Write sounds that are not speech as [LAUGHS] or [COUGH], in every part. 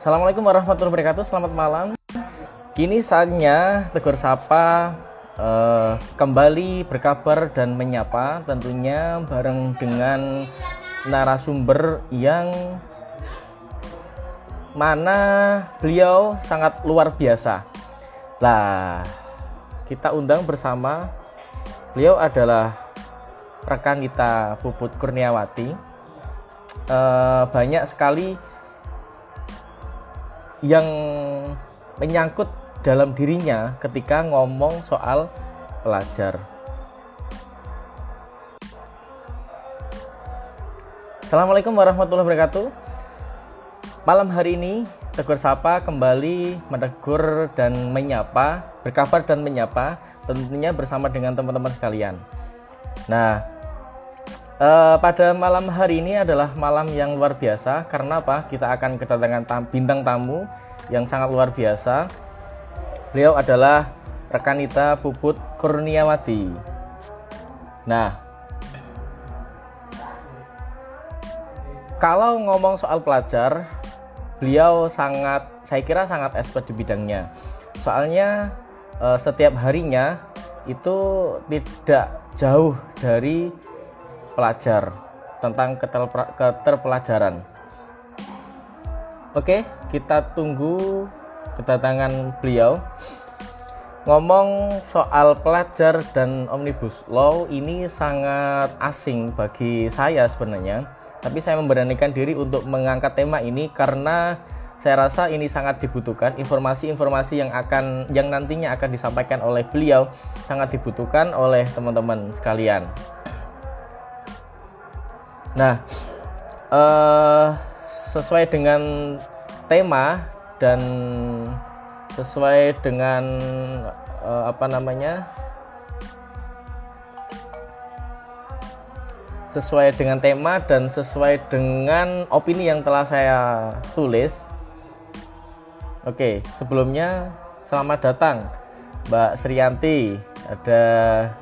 Assalamualaikum warahmatullahi wabarakatuh. Selamat malam. Kini saatnya Tegur Sapa eh, kembali berkabar dan menyapa tentunya bareng dengan narasumber yang mana beliau sangat luar biasa. Lah, kita undang bersama beliau adalah rekan kita Puput Kurniawati. Eh, banyak sekali yang menyangkut dalam dirinya ketika ngomong soal pelajar. Assalamualaikum warahmatullahi wabarakatuh. Malam hari ini Tegur Sapa kembali menegur dan menyapa, berkabar dan menyapa, tentunya bersama dengan teman-teman sekalian. Nah, eh, pada malam hari ini adalah malam yang luar biasa karena apa? Kita akan kedatangan tam, bintang tamu yang sangat luar biasa. Beliau adalah rekanita Puput Kurniawati. Nah, kalau ngomong soal pelajar, beliau sangat, saya kira sangat expert di bidangnya. Soalnya eh, setiap harinya itu tidak jauh dari pelajar tentang keterpela- keterpelajaran. Oke, kita tunggu kedatangan beliau. Ngomong soal pelajar dan omnibus law ini sangat asing bagi saya sebenarnya. Tapi saya memberanikan diri untuk mengangkat tema ini karena saya rasa ini sangat dibutuhkan informasi-informasi yang akan yang nantinya akan disampaikan oleh beliau sangat dibutuhkan oleh teman-teman sekalian. Nah, eh, sesuai dengan tema dan sesuai dengan eh, apa namanya sesuai dengan tema dan sesuai dengan opini yang telah saya tulis. Oke, sebelumnya selamat datang Mbak Sriyanti, ada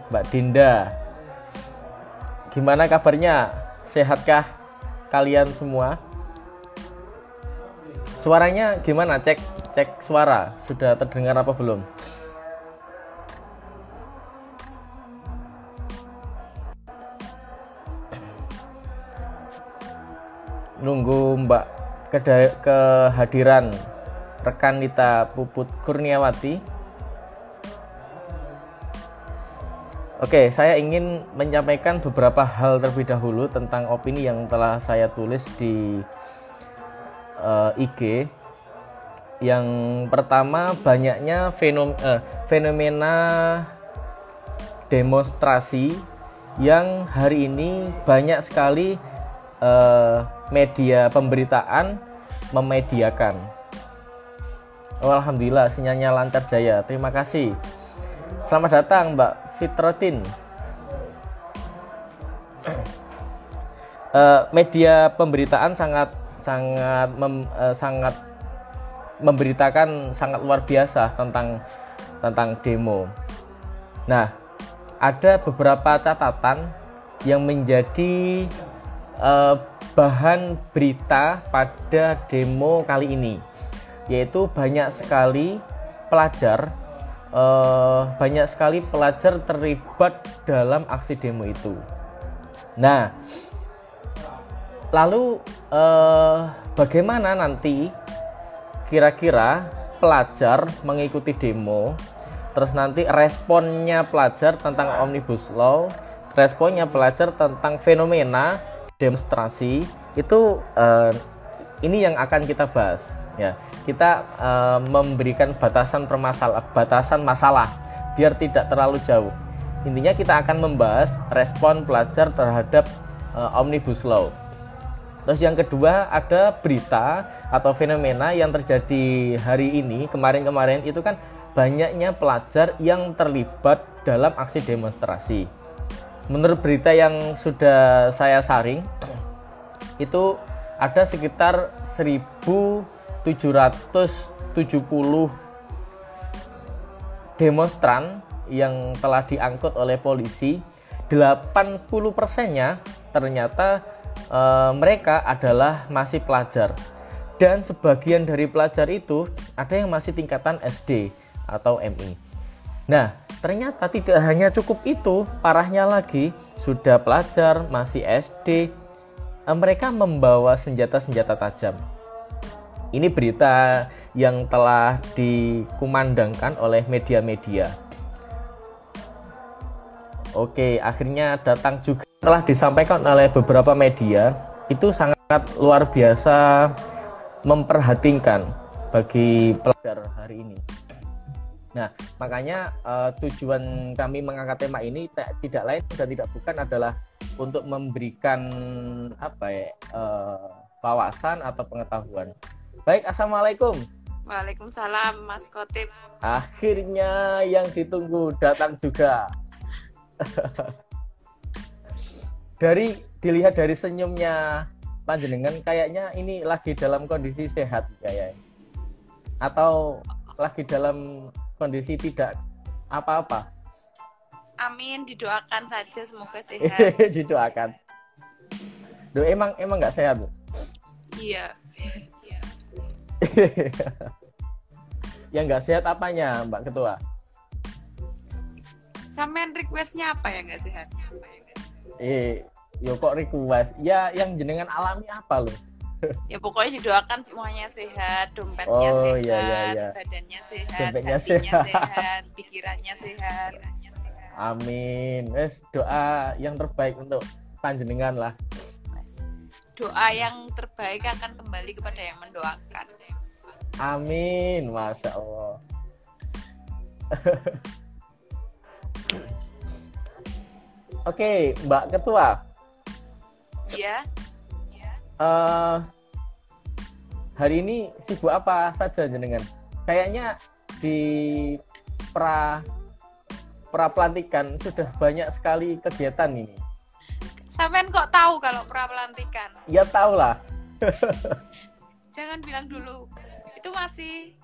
Mbak Dinda. Gimana kabarnya? Sehatkah kalian semua? Suaranya gimana? Cek cek suara. Sudah terdengar apa belum? nunggu Mbak kehadiran rekan Nita Puput Kurniawati. Oke, saya ingin menyampaikan beberapa hal terlebih dahulu tentang opini yang telah saya tulis di eh, IG. Yang pertama, banyaknya fenom- eh, fenomena demonstrasi yang hari ini banyak sekali eh, media pemberitaan memediakan. Oh, Alhamdulillah sinyalnya lancar jaya. Terima kasih. Selamat datang Mbak Fitrotin. Eh, media pemberitaan sangat sangat mem- eh, sangat memberitakan sangat luar biasa tentang tentang demo. Nah, ada beberapa catatan yang menjadi eh, bahan berita pada demo kali ini, yaitu banyak sekali pelajar, eh, banyak sekali pelajar terlibat dalam aksi demo itu. Nah, lalu eh, bagaimana nanti kira-kira pelajar mengikuti demo terus nanti responnya pelajar tentang omnibus law responnya pelajar tentang fenomena demonstrasi itu eh, ini yang akan kita bahas ya kita eh, memberikan batasan permasalahan batasan masalah biar tidak terlalu jauh intinya kita akan membahas respon pelajar terhadap eh, omnibus law Terus yang kedua ada berita atau fenomena yang terjadi hari ini kemarin-kemarin itu kan banyaknya pelajar yang terlibat dalam aksi demonstrasi. Menurut berita yang sudah saya saring itu ada sekitar 1770 demonstran yang telah diangkut oleh polisi 80 persennya ternyata e, mereka adalah masih pelajar dan sebagian dari pelajar itu ada yang masih tingkatan SD atau MI. Nah, ternyata tidak hanya cukup itu, parahnya lagi sudah pelajar masih SD, eh, mereka membawa senjata-senjata tajam. Ini berita yang telah dikumandangkan oleh media-media. Oke, akhirnya datang juga telah disampaikan oleh beberapa media itu sangat luar biasa memperhatikan bagi pelajar hari ini. Nah, makanya uh, tujuan kami mengangkat tema ini tidak lain dan tidak bukan adalah untuk memberikan apa ya uh, wawasan atau pengetahuan. Baik, assalamualaikum. Waalaikumsalam, Mas Kotip. Akhirnya yang ditunggu datang juga. dari dilihat dari senyumnya panjenengan kayaknya ini lagi dalam kondisi sehat kayak atau lagi dalam kondisi tidak apa-apa amin didoakan saja semoga [LAUGHS] sehat didoakan do emang emang nggak sehat iya [LAUGHS] yang nggak sehat apanya mbak ketua? Sampean requestnya apa ya nggak sehat? Eh yo kok request? Ya yang jenengan alami apa loh ya pokoknya didoakan semuanya sehat dompetnya oh, sehat iya, iya, iya. badannya sehat dompetnya sehat. sehat pikirannya sehat. Amin. Es doa yang terbaik untuk panjenengan lah doa yang terbaik akan kembali kepada yang mendoakan amin masya allah [LAUGHS] Oke, Mbak Ketua, Iya. Uh, hari ini sibuk apa saja jenengan? Kayaknya di pra pra pelantikan sudah banyak sekali kegiatan ini. Sampean kok tahu kalau pra pelantikan? Ya tahu lah. [LAUGHS] Jangan bilang dulu. Itu masih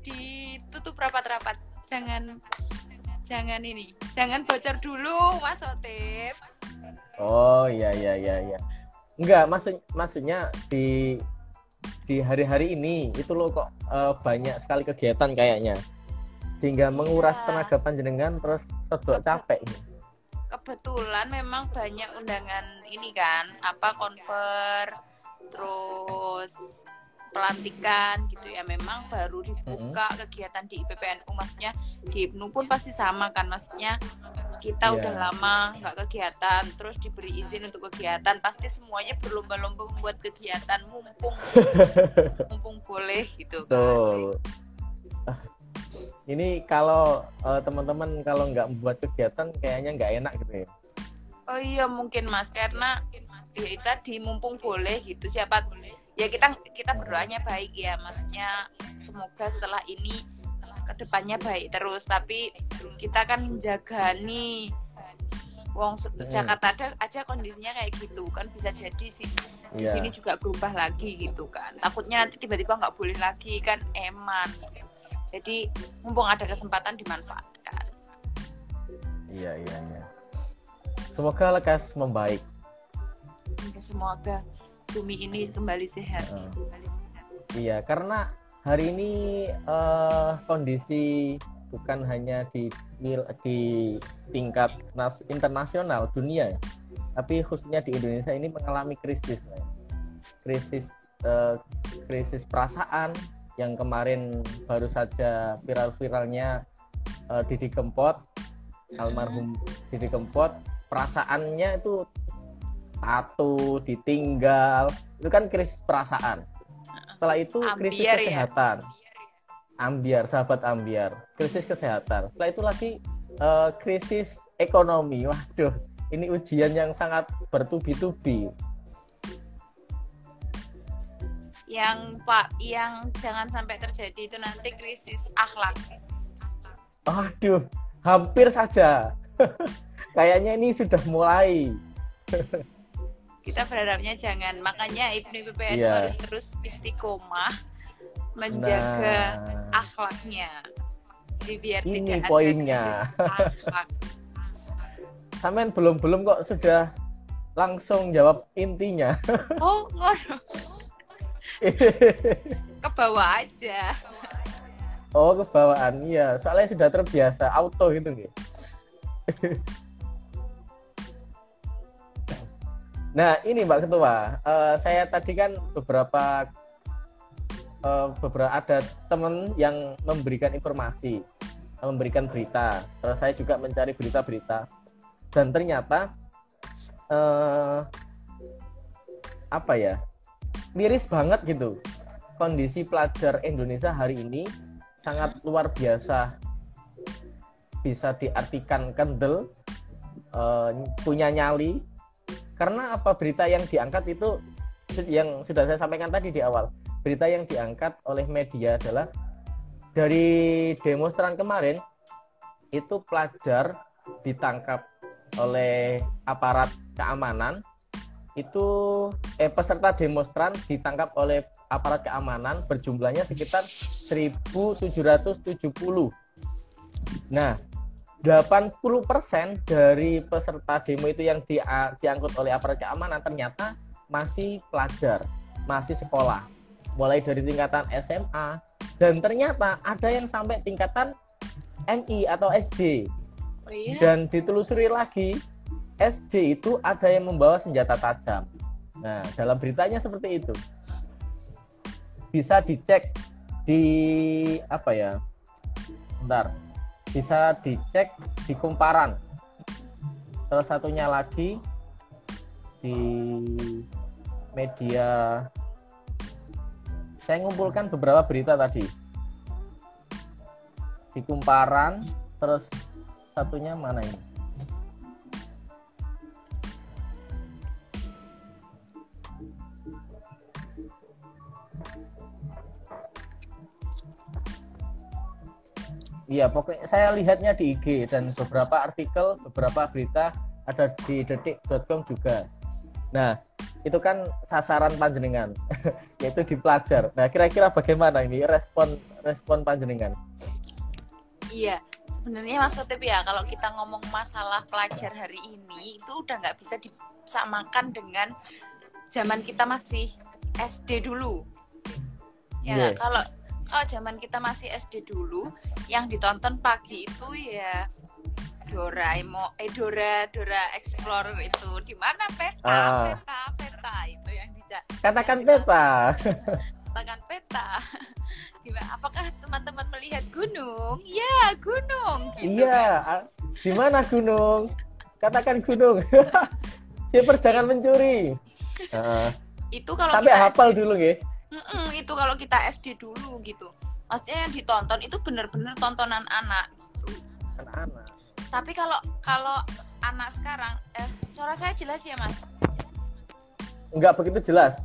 ditutup rapat-rapat. Jangan jangan ini. Jangan bocor dulu, Mas Otip. Oh iya iya iya iya. Enggak, maksud maksudnya di di hari-hari ini itu loh kok uh, banyak sekali kegiatan kayaknya. Sehingga menguras ya. tenaga panjenengan terus sedot capek. Kebetulan memang banyak undangan ini kan, apa konver terus pelantikan gitu ya memang baru dibuka mm -hmm. kegiatan di IPPNU maksudnya di IPNU pun pasti sama kan maksudnya kita yeah. udah lama nggak kegiatan terus diberi izin untuk kegiatan pasti semuanya berlomba-lomba membuat kegiatan mumpung [LAUGHS] mumpung boleh gitu kan ini kalau uh, teman-teman kalau nggak membuat kegiatan kayaknya nggak enak gitu ya? Oh iya mungkin mas. Karena ya tadi mumpung boleh gitu siapa ya kita kita berdoanya baik ya. Maksudnya semoga setelah ini ke depannya baik terus. Tapi kita kan menjaga nih. Wong hmm. Jakarta ada aja kondisinya kayak gitu. Kan bisa jadi sih. Di yeah. sini juga berubah lagi gitu kan. Takutnya nanti tiba-tiba nggak boleh lagi kan eman jadi mumpung ada kesempatan dimanfaatkan. Iya iya iya. Semoga lekas membaik. Semoga bumi ini kembali sehat, uh. kembali sehat. iya karena hari ini uh, kondisi bukan hanya di di tingkat nas, internasional dunia ya, tapi khususnya di Indonesia ini mengalami krisis, krisis uh, krisis perasaan yang kemarin baru saja viral-viralnya uh, Didi Kempot, almarhum Didi Kempot, perasaannya itu tatu, ditinggal, itu kan krisis perasaan. Setelah itu krisis ambiar, ya? kesehatan. Ya? ambiar sahabat ambiar. Krisis kesehatan. Setelah itu lagi uh, krisis ekonomi. Waduh ini ujian yang sangat bertubi-tubi yang pak yang jangan sampai terjadi itu nanti krisis akhlak. Aduh hampir saja. [LAUGHS] Kayaknya ini sudah mulai. Kita berharapnya jangan. Makanya Ibnu PPN yeah. harus terus istiqomah menjaga nah. akhlaknya. Jadi biar ini tidak poinnya. [LAUGHS] Samen belum belum kok sudah langsung jawab intinya. Oh ngono [LAUGHS] ke bawah aja. Oh kebawaan iya. Soalnya sudah terbiasa auto gitu gitu [LAUGHS] nah ini mbak ketua. Uh, saya tadi kan beberapa uh, beberapa ada teman yang memberikan informasi memberikan berita. Terus saya juga mencari berita-berita. Dan ternyata uh, apa ya miris banget gitu. Kondisi pelajar Indonesia hari ini sangat luar biasa. Bisa diartikan kendel uh, punya nyali. Karena apa? Berita yang diangkat itu yang sudah saya sampaikan tadi di awal berita yang diangkat oleh media adalah dari demonstran kemarin itu pelajar ditangkap oleh aparat keamanan itu eh, peserta demonstran ditangkap oleh aparat keamanan berjumlahnya sekitar 1770. Nah, 80% dari peserta demo itu yang di, diangkut oleh aparat keamanan ternyata masih pelajar, masih sekolah. Mulai dari tingkatan SMA dan ternyata ada yang sampai tingkatan MI atau SD. Oh, iya? Dan ditelusuri lagi SD itu ada yang membawa senjata tajam. Nah, dalam beritanya seperti itu. Bisa dicek di apa ya? Bentar. Bisa dicek di kumparan. Terus satunya lagi di media saya ngumpulkan beberapa berita tadi di kumparan terus satunya mana ini Iya, pokoknya saya lihatnya di IG dan beberapa artikel, beberapa berita ada di detik.com juga. Nah, itu kan sasaran panjenengan, [LAUGHS] yaitu di pelajar. Nah, kira-kira bagaimana ini respon respon panjenengan? Iya, sebenarnya Mas Kotip ya, kalau kita ngomong masalah pelajar hari ini itu udah nggak bisa disamakan dengan zaman kita masih SD dulu. Ya, yeah. kalau kalau zaman kita masih SD dulu yang ditonton pagi itu ya Doraemon eh Dora Dora Explorer itu. Di mana peta? Ah. peta peta itu yang dicak [LAUGHS] katakan peta. Katakan peta. Apakah teman-teman melihat gunung? Ya gunung gitu iya kan? di mana gunung? Katakan gunung. [LAUGHS] Siapa jangan mencuri. [LAUGHS] Uh, itu kalau sampai hafal dulu ya Mm-mm, itu kalau kita SD dulu gitu. Maksudnya yang ditonton itu bener-bener tontonan anak gitu. anak tapi kalau kalau anak sekarang eh suara saya jelas ya mas? Enggak begitu jelas.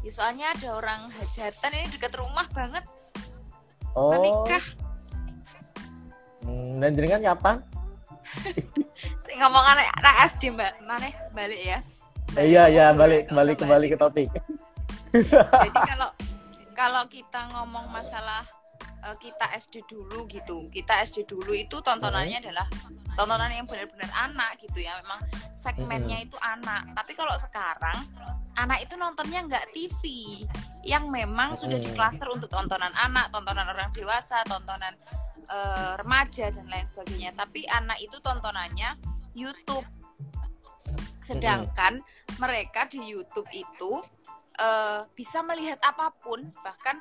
Ya, soalnya ada orang hajatan ini dekat rumah banget. Oh. Menikah hmm, dan jenengan kapan? [LAUGHS] Saya ngomong anak, anak SD mbak. Mana balik ya. Balik iya iya balik kembali kembali ke topik jadi kalau kalau kita ngomong masalah uh, kita SD dulu gitu. Kita SD dulu itu tontonannya adalah tontonan yang benar-benar anak gitu ya. Memang segmennya itu anak. Tapi kalau sekarang anak itu nontonnya nggak TV yang memang sudah di cluster untuk tontonan anak tontonan orang dewasa tontonan uh, remaja dan lain sebagainya. Tapi anak itu tontonannya YouTube. Sedangkan mereka di YouTube itu uh, bisa melihat apa pun bahkan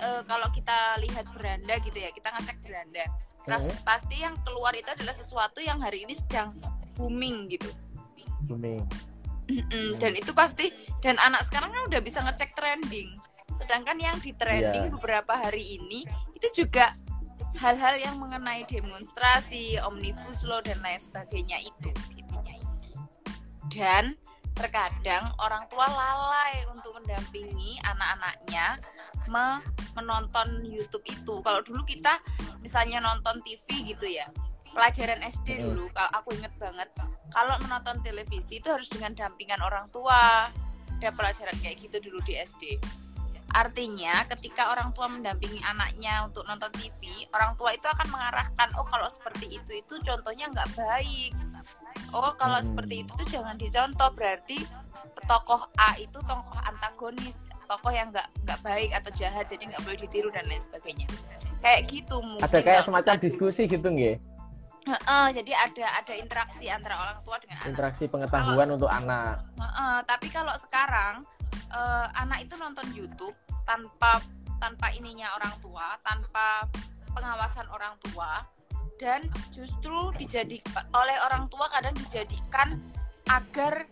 uh, kalau kita lihat beranda gitu ya kita ngecek beranda. Hmm. pasti yang keluar itu adalah sesuatu yang hari ini sedang booming gitu. Booming. Dan itu pasti dan anak sekarang kan udah bisa ngecek trending. Sedangkan yang di trending yeah. beberapa hari ini itu juga hal-hal yang mengenai demonstrasi omnibus law dan lain sebagainya itu. Dan terkadang orang tua lalai untuk mendampingi anak-anaknya me menonton YouTube itu. Kalau dulu kita misalnya nonton TV gitu ya, pelajaran SD dulu, kalau aku inget banget, kalau menonton televisi itu harus dengan dampingan orang tua. Ada pelajaran kayak gitu dulu di SD. Artinya ketika orang tua mendampingi anaknya untuk nonton TV, orang tua itu akan mengarahkan, oh kalau seperti itu itu contohnya nggak baik, oh kalau hmm. seperti itu tuh jangan dicontoh berarti tokoh A itu tokoh antagonis tokoh yang nggak nggak baik atau jahat jadi nggak boleh ditiru dan lain sebagainya. Kayak gitu mungkin. Ada kayak kalau semacam kita- diskusi gitu nggih? Heeh, jadi ada ada interaksi antara orang tua dengan anak. Interaksi pengetahuan untuk anak. Heeh, tapi kalau sekarang eh, anak itu nonton YouTube tanpa tanpa ininya orang tua, tanpa pengawasan orang tua dan justru dijadikan oleh orang tua kadang dijadikan agar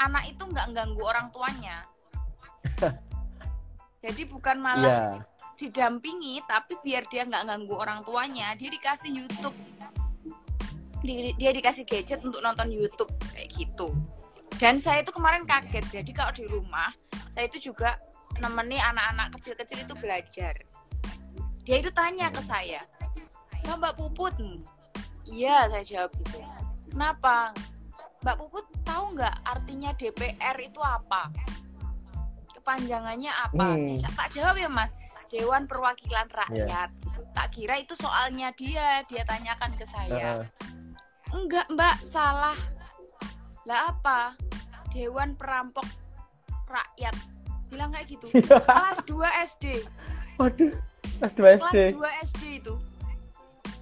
anak itu nggak ganggu orang tuanya. [LAUGHS] Jadi bukan malah iya didampingi tapi biar dia nggak ganggu orang tuanya dia dikasih YouTube. Di- dia dikasih gadget untuk nonton YouTube kayak gitu. Dan saya itu kemarin kaget jadi kalau di rumah saya itu juga nemeni anak-anak kecil-kecil itu belajar. Dia itu tanya ke saya "Mbak, Mbak Puput. Iya saya jawab gitu kenapa? Mbak Puput tahu nggak artinya DPR itu apa? Kepanjangannya apa? Hmm. Ya, tak jawab ya Mas? Dewan Perwakilan Rakyat. Tak kira itu soalnya dia dia tanyakan ke saya. Heeh. enggak Mbak salah. Lah apa? Dewan Perampok Rakyat. Bilang kayak gitu. [LAUGHS] Kelas 2 SD waduh kelas 2 SD kelas 2 SD itu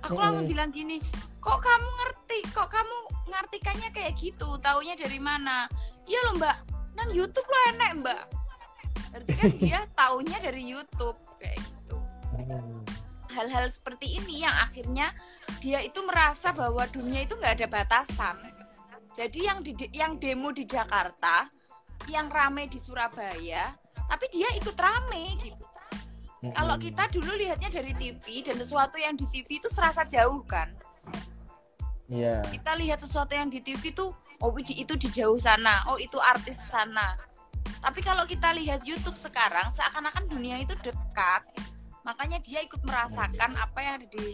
aku langsung Mm-mm. bilang gini kok kamu ngerti? Kok kamu ngartikannya kayak gitu? Taunya dari mana? Iya loh mbak. Nang YouTube lo enek mbak. Berarti kan [LAUGHS] dia taunya dari YouTube kayak gitu. Hmm. hal-hal seperti ini yang akhirnya dia itu merasa bahwa dunia itu nggak ada batasan. Jadi yang di yang demo di Jakarta yang rame di Surabaya tapi dia ikut rame gitu kalau kita dulu lihatnya dari TV dan sesuatu yang di TV itu serasa jauh kan. iya Kita lihat sesuatu yang di TV tuh oh itu di jauh sana, oh itu artis sana. Tapi kalau kita lihat YouTube sekarang seakan-akan dunia itu dekat. Makanya dia ikut merasakan apa yang ada di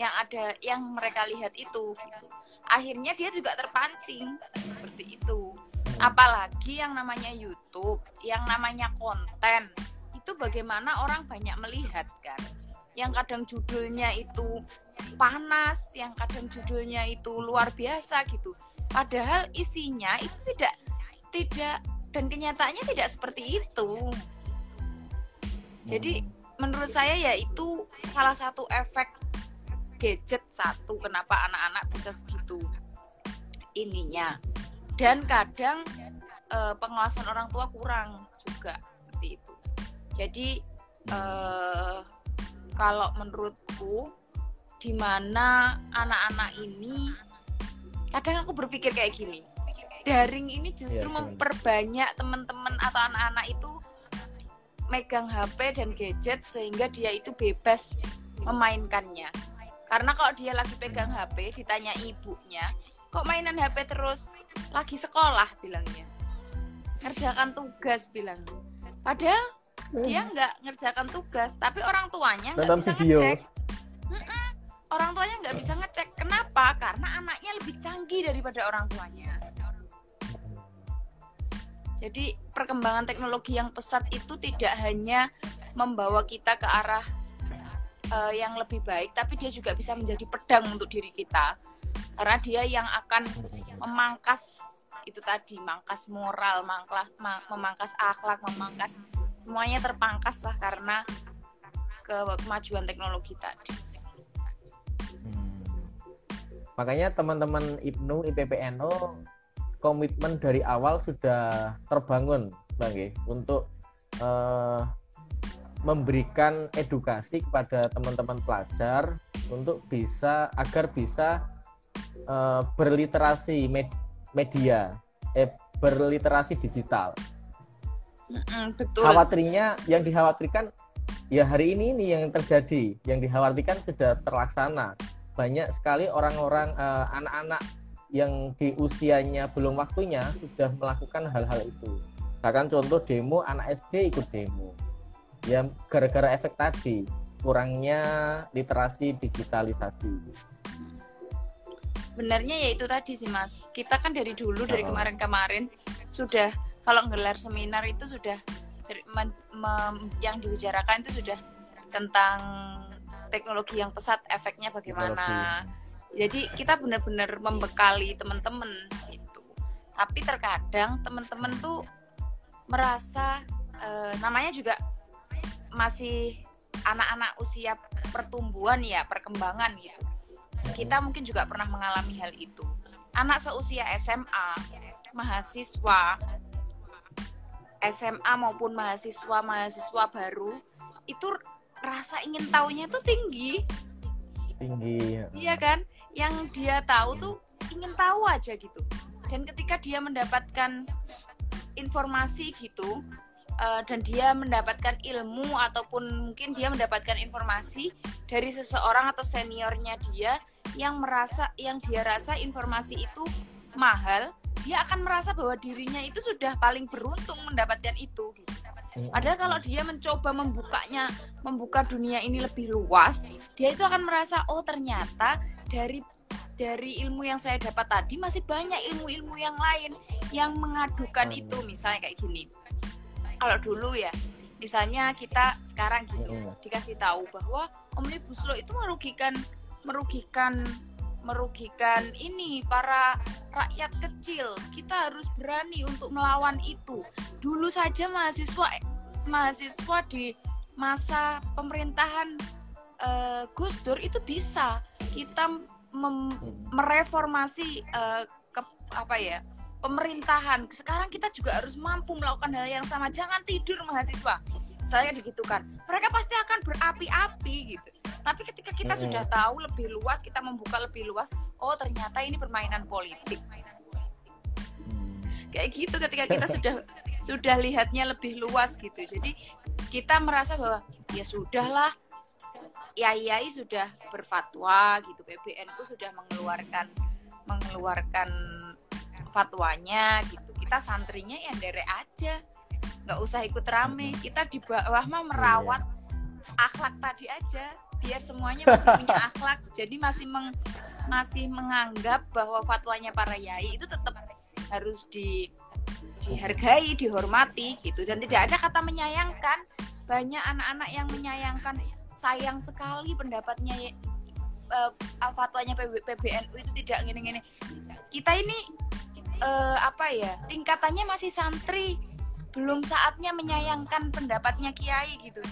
yang ada yang mereka lihat itu gitu. Akhirnya dia juga terpancing seperti itu. Apalagi yang namanya YouTube, yang namanya konten itu bagaimana orang banyak melihat kan? Yang kadang judulnya itu panas yang kadang judulnya itu luar biasa gitu. Padahal isinya itu tidak tidak dan kenyataannya tidak seperti itu. Jadi menurut saya ya itu salah satu efek gadget satu kenapa anak-anak bisa segitu ininya. Dan kadang eh, pengawasan orang tua kurang juga seperti itu jadi eh, kalau menurutku di mana anak-anak ini kadang aku berpikir kayak gini. Daring ini justru gimana? memperbanyak teman-teman atau anak-anak itu megang HP dan gadget sehingga dia itu bebas memainkannya. Karena kalau dia lagi pegang HP ditanya ibunya kok mainan HP terus? Lagi sekolah bilangnya. Ngerjakan tugas bilang padahal dia nggak ngerjakan tugas tapi orang tuanya nggak bisa video. ngecek. Mm-mm. orang tuanya nggak bisa ngecek. Kenapa? Karena anaknya lebih canggih daripada orang tuanya. Jadi perkembangan teknologi yang pesat itu tidak hanya membawa kita ke arah eh, yang lebih baik tapi dia juga bisa menjadi pedang untuk diri kita. Karena dia yang akan memangkas itu tadi mangkas moral mangklas ma- memangkas akhlak memangkas semuanya terpangkas lah karena ke- kemajuan teknologi tadi Hmm. Makanya teman-teman IPNU, IPPNU komitmen dari awal sudah terbangun, Bang untuk eh, memberikan edukasi kepada teman-teman pelajar untuk bisa agar bisa eh, berliterasi med- media, eh berliterasi digital. Mm-mm, betul Khawatirnya yang dikhawatirkan ya hari ini ini yang terjadi, yang dikhawatirkan sudah terlaksana. Banyak sekali orang-orang eh, anak-anak yang di usianya belum waktunya sudah melakukan hal-hal itu. Bahkan contoh demo anak SD ikut demo. Ya gara-gara efek tadi kurangnya literasi digitalisasi. sebenarnya ya itu tadi sih mas kita kan dari dulu dari Oh. kemarin-kemarin sudah kalau ngelar seminar itu sudah yang dibicarakan itu sudah tentang teknologi yang pesat efeknya bagaimana. Jadi kita benar-benar membekali teman-teman itu tapi terkadang teman-teman tuh merasa uh, namanya juga masih anak-anak usia pertumbuhan ya perkembangan gitu kita mungkin juga pernah mengalami hal itu. Anak seusia SMA mahasiswa SMA maupun mahasiswa mahasiswa baru itu rasa ingin tahunya itu tinggi. Tinggi iya kan? Yang dia tahu tuh ingin tahu aja gitu. Dan ketika dia mendapatkan informasi gitu uh, dan dia mendapatkan ilmu ataupun mungkin dia mendapatkan informasi dari seseorang atau seniornya dia yang merasa yang dia rasa informasi itu mahal dia akan merasa bahwa dirinya itu sudah paling beruntung mendapatkan itu gitu. Padahal kalau dia mencoba membukanya, membuka dunia ini lebih luas, dia itu akan merasa oh ternyata dari dari ilmu yang saya dapat tadi masih banyak ilmu-ilmu yang lain yang mengadukan itu misalnya kayak gini. Kalau dulu ya, misalnya kita sekarang gitu dikasih tahu bahwa omnibus law itu merugikan merugikan merugikan ini para rakyat kecil. Kita harus berani untuk melawan itu. Dulu saja mahasiswa mahasiswa di masa pemerintahan uh, Gus Dur itu bisa kita mereformasi uh, ke apa ya pemerintahan. Sekarang kita juga harus mampu melakukan hal yang sama. Jangan tidur mahasiswa. Saya digitukan. Mereka pasti akan berapi-api gitu. Tapi ketika kita mm -hmm. sudah tahu lebih luas kita membuka lebih luas oh ternyata ini permainan politik. Kayak gitu ketika kita [LAUGHS] sudah sudah lihatnya lebih luas gitu. Jadi kita merasa bahwa ya sudahlah yai-yai sudah berfatwa gitu PBN itu sudah mengeluarkan mengeluarkan fatwanya gitu. Kita santrinya yang derek aja nggak usah ikut rame. Kita di bawah mah merawat akhlak tadi aja biar semuanya masih punya [LAUGHS] akhlak. Jadi masih meng, masih menganggap bahwa fatwanya para yai itu tetap harus di dihargai dihormati gitu. Dan tidak ada kata menyayangkan. Banyak anak-anak yang menyayangkan sayang sekali pendapatnya uh, fatwanya PB, PBNU itu tidak gini-gini kita ini uh, apa ya tingkatannya masih santri belum saatnya menyayangkan pendapatnya kiai gitu.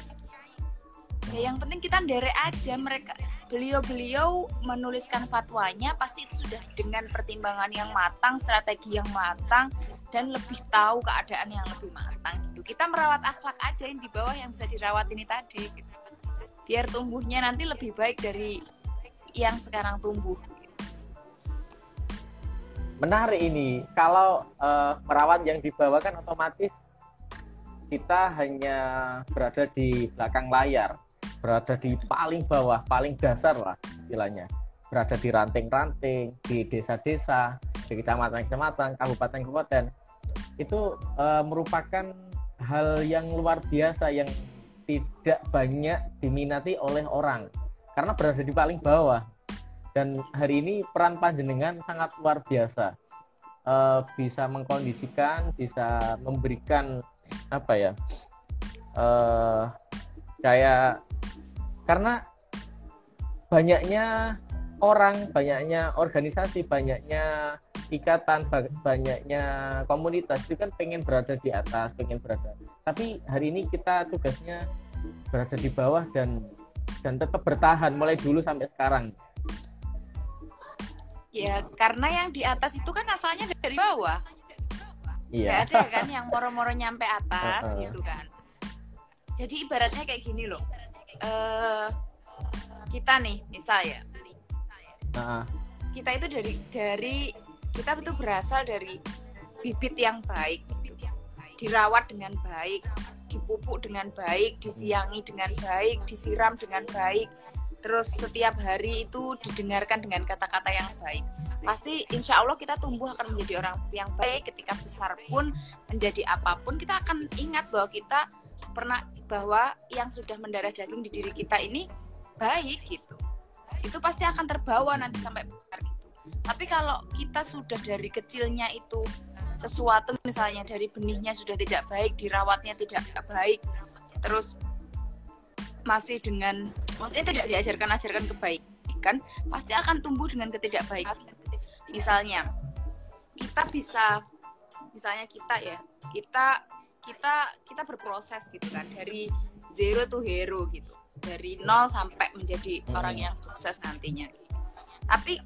Ya yang penting kita derek aja mereka. Beliau-beliau menuliskan fatwanya pasti itu sudah dengan pertimbangan yang matang strategi yang matang dan lebih tahu keadaan yang lebih matang gitu. Kita merawat akhlak aja yang di bawah yang bisa dirawat ini tadi gitu. biar tumbuhnya nanti lebih baik dari yang sekarang tumbuh. Menarik ini. Kalau uh, merawat yang di bawah kan otomatis kita hanya berada di belakang layar berada di paling bawah, paling dasar lah istilahnya. Berada di ranting-ranting, di desa-desa, di kecamatan-kecamatan, kabupaten-kabupaten. Itu e, merupakan hal yang luar biasa yang tidak banyak diminati oleh orang karena berada di paling bawah. Dan hari ini peran panjenengan sangat luar biasa. E, bisa mengkondisikan, bisa memberikan apa ya? Uh, kayak karena banyaknya orang, banyaknya organisasi, banyaknya ikatan, banyaknya komunitas itu kan pengen berada di atas, pengen berada. Tapi hari ini kita tugasnya berada di bawah dan dan tetap bertahan mulai dulu sampai sekarang. Ya, karena yang di atas itu kan asalnya dari bawah. Iya. Gak ada kan yang moro-moro nyampe atas gitu kan. Jadi ibaratnya kayak gini loh uh, kita nih misal ya uh. kita itu dari dari kita itu berasal dari bibit yang baik dirawat dengan baik dipupuk dengan baik disiangi dengan baik disiram dengan baik terus setiap hari itu didengarkan dengan kata-kata yang baik. Pasti insya Allah kita tumbuh akan menjadi orang yang baik. Ketika besar pun menjadi apa pun kita akan ingat bahwa kita pernah bahwa yang sudah mendarah daging di diri kita ini baik gitu. Itu pasti akan terbawa nanti sampai besar gitu. Tapi kalau kita sudah dari kecilnya itu sesuatu misalnya dari benihnya sudah tidak baik dirawatnya tidak baik terus masih dengan maksudnya tidak diajarkan ajarkan kebaikan pasti akan tumbuh dengan ketidakbaikan. Misalnya kita bisa misalnya kita ya kita kita kita berproses gitu kan dari zero to hero gitu. Dari nol sampai menjadi Hmm. orang yang sukses nantinya. Tapi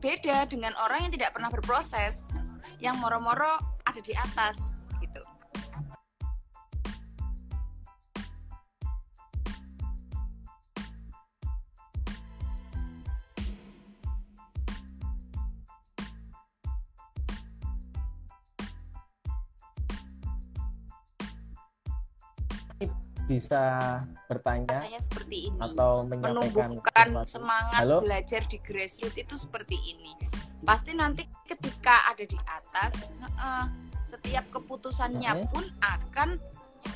beda dengan orang yang tidak pernah berproses yang moro-moro ada di atas gitu bisa bertanya rasanya seperti ini atau menyampaikan menumbuhkan sesuatu? semangat Halo? belajar di grassroots itu seperti ini. Pasti nanti ketika ada di atas, setiap keputusannya pun akan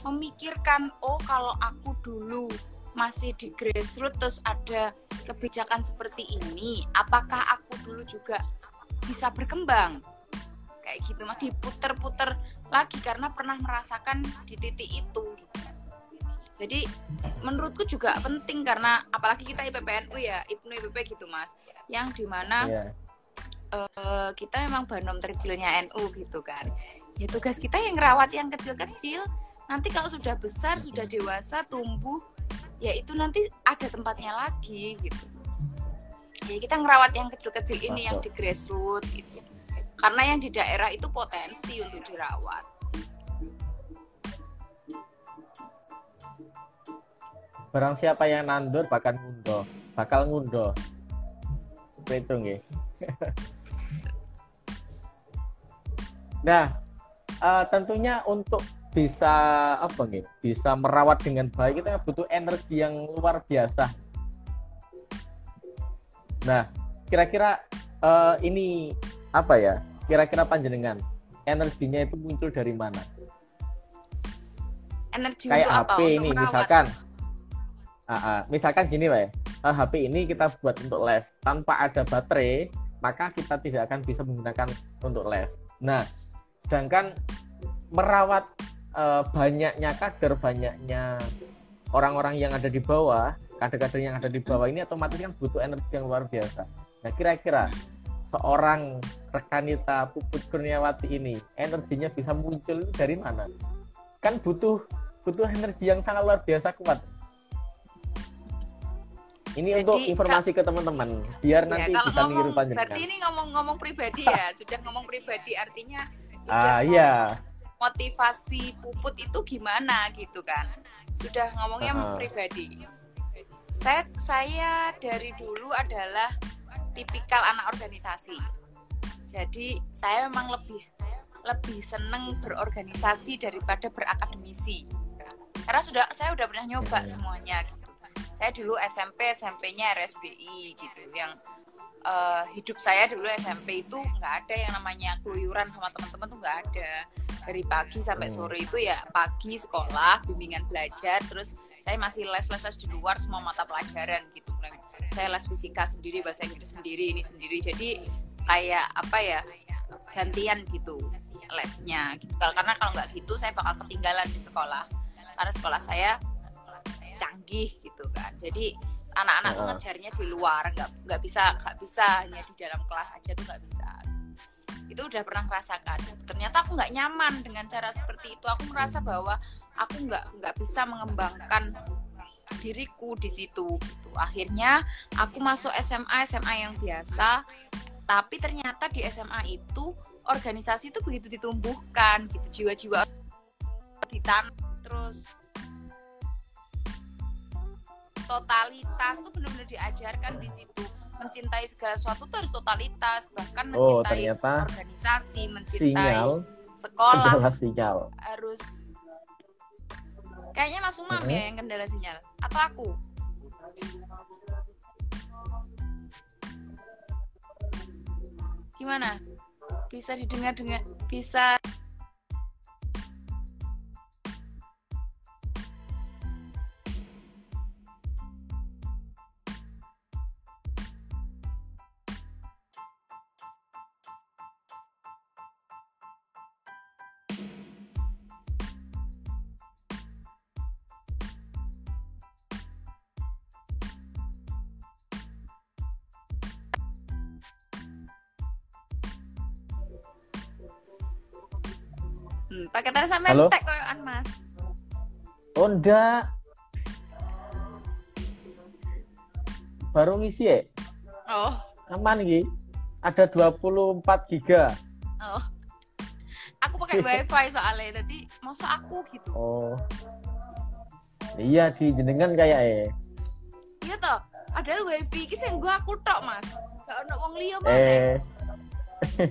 memikirkan, oh kalau aku dulu masih di grassroots terus ada kebijakan seperti ini, apakah aku dulu juga bisa berkembang? Kayak gitu mas, diputer-puter lagi karena pernah merasakan di titik itu. Jadi menurutku juga penting karena apalagi kita IPPNU ya, IPNU IPP gitu mas, yang di mana Iya. eh, kita memang banom terkecilnya NU gitu kan. Ya tugas kita yang ngerawat yang kecil-kecil. Nanti kalau sudah besar, sudah dewasa, tumbuh, ya itu nanti ada tempatnya lagi gitu. Ya kita ngerawat yang kecil-kecil ini yang di grassroots gitu. Karena yang di daerah itu potensi untuk dirawat. Barang siapa yang nandur bakal ngundo. Bakal ngundo. Seperti itu nggih. [LAUGHS] nah eh, tentunya untuk bisa apa nih bisa merawat dengan baik kita butuh energi yang luar biasa. Nah kira-kira eh, ini apa ya? Kira-kira panjenengan energinya itu muncul dari mana? Energi kayak apa? HP Untuk ini merawat. misalkan Ah. misalkan gini Pak ya, eh, HP ini kita buat untuk live. Tanpa ada baterai maka kita tidak akan bisa menggunakan untuk live. Nah sedangkan merawat eh, banyaknya kader banyaknya orang-orang yang ada di bawah kader-kader yang ada di bawah ini otomatis kan butuh energi yang luar biasa. Nah kira-kira seorang rekanita Puput Kurniawati ini energinya bisa muncul dari mana? Kan butuh butuh energi yang sangat luar biasa kuat ini Jadi, untuk informasi ke teman-teman biar Ya, nanti bisa niru ngomong, panjenengan berarti ini ngomong-ngomong pribadi ya, sudah ngomong pribadi artinya sudah ah iya motivasi puput itu gimana gitu kan? Sudah ngomongnya Ah. pribadi. Saya saya dari dulu adalah tipikal anak organisasi. Jadi saya memang lebih lebih seneng berorganisasi daripada berakademisi. Karena sudah saya udah pernah nyoba semuanya gitu. Saya dulu SMP SMP-nya RSBI gitu. Yang eh, hidup saya dulu SMP itu nggak ada yang namanya keluyuran sama teman-teman tuh nggak ada. Dari pagi sampai Hmm. sore itu ya pagi sekolah bimbingan belajar terus saya masih les les les di luar semua mata pelajaran gitu. Saya les fisika sendiri bahasa Inggris sendiri ini sendiri. Jadi kayak apa ya gantian gitu lesnya gitu. Karena kalau nggak gitu saya bakal ketinggalan di sekolah. Karena sekolah saya canggih gitu kan. Jadi anak-anak tuh ngejarnya di luar nggak nggak bisa nggak bisa hanya di dalam kelas aja tuh nggak bisa. Itu udah pernah merasakan ternyata aku nggak nyaman dengan cara seperti itu. Aku merasa bahwa aku nggak nggak bisa mengembangkan diriku di situ gitu. akhirnya aku masuk SMA SMA yang biasa. Tapi ternyata di SMA itu organisasi itu begitu ditumbuhkan gitu. Jiwa-jiwa ditanam terus totalitas tuh benar-benar diajarkan di situ. Mencintai segala sesuatu tuh harus totalitas bahkan Oh, mencintai organisasi mencintai sinyal sekolah. adalah sinyal. Harus kayaknya Mas Umam Mhm. ya yang kendala sinyal. Atau aku? Gimana? Bisa didengar dengan bisa Hmm, paketannya sampai Halo? entek koyokan Mas. Oh enggak. Baru ngisi ya? Oh, Aman iki. Ada 24 giga. oh. Aku pakai [LAUGHS] wifi soalnya, jadi masa aku gitu. Oh. Iya di jenengan kayak eh. Iya toh, padahal wifi iki sing gua aku tok, Mas. Gak ono wong liya mana. Eh. [LAUGHS]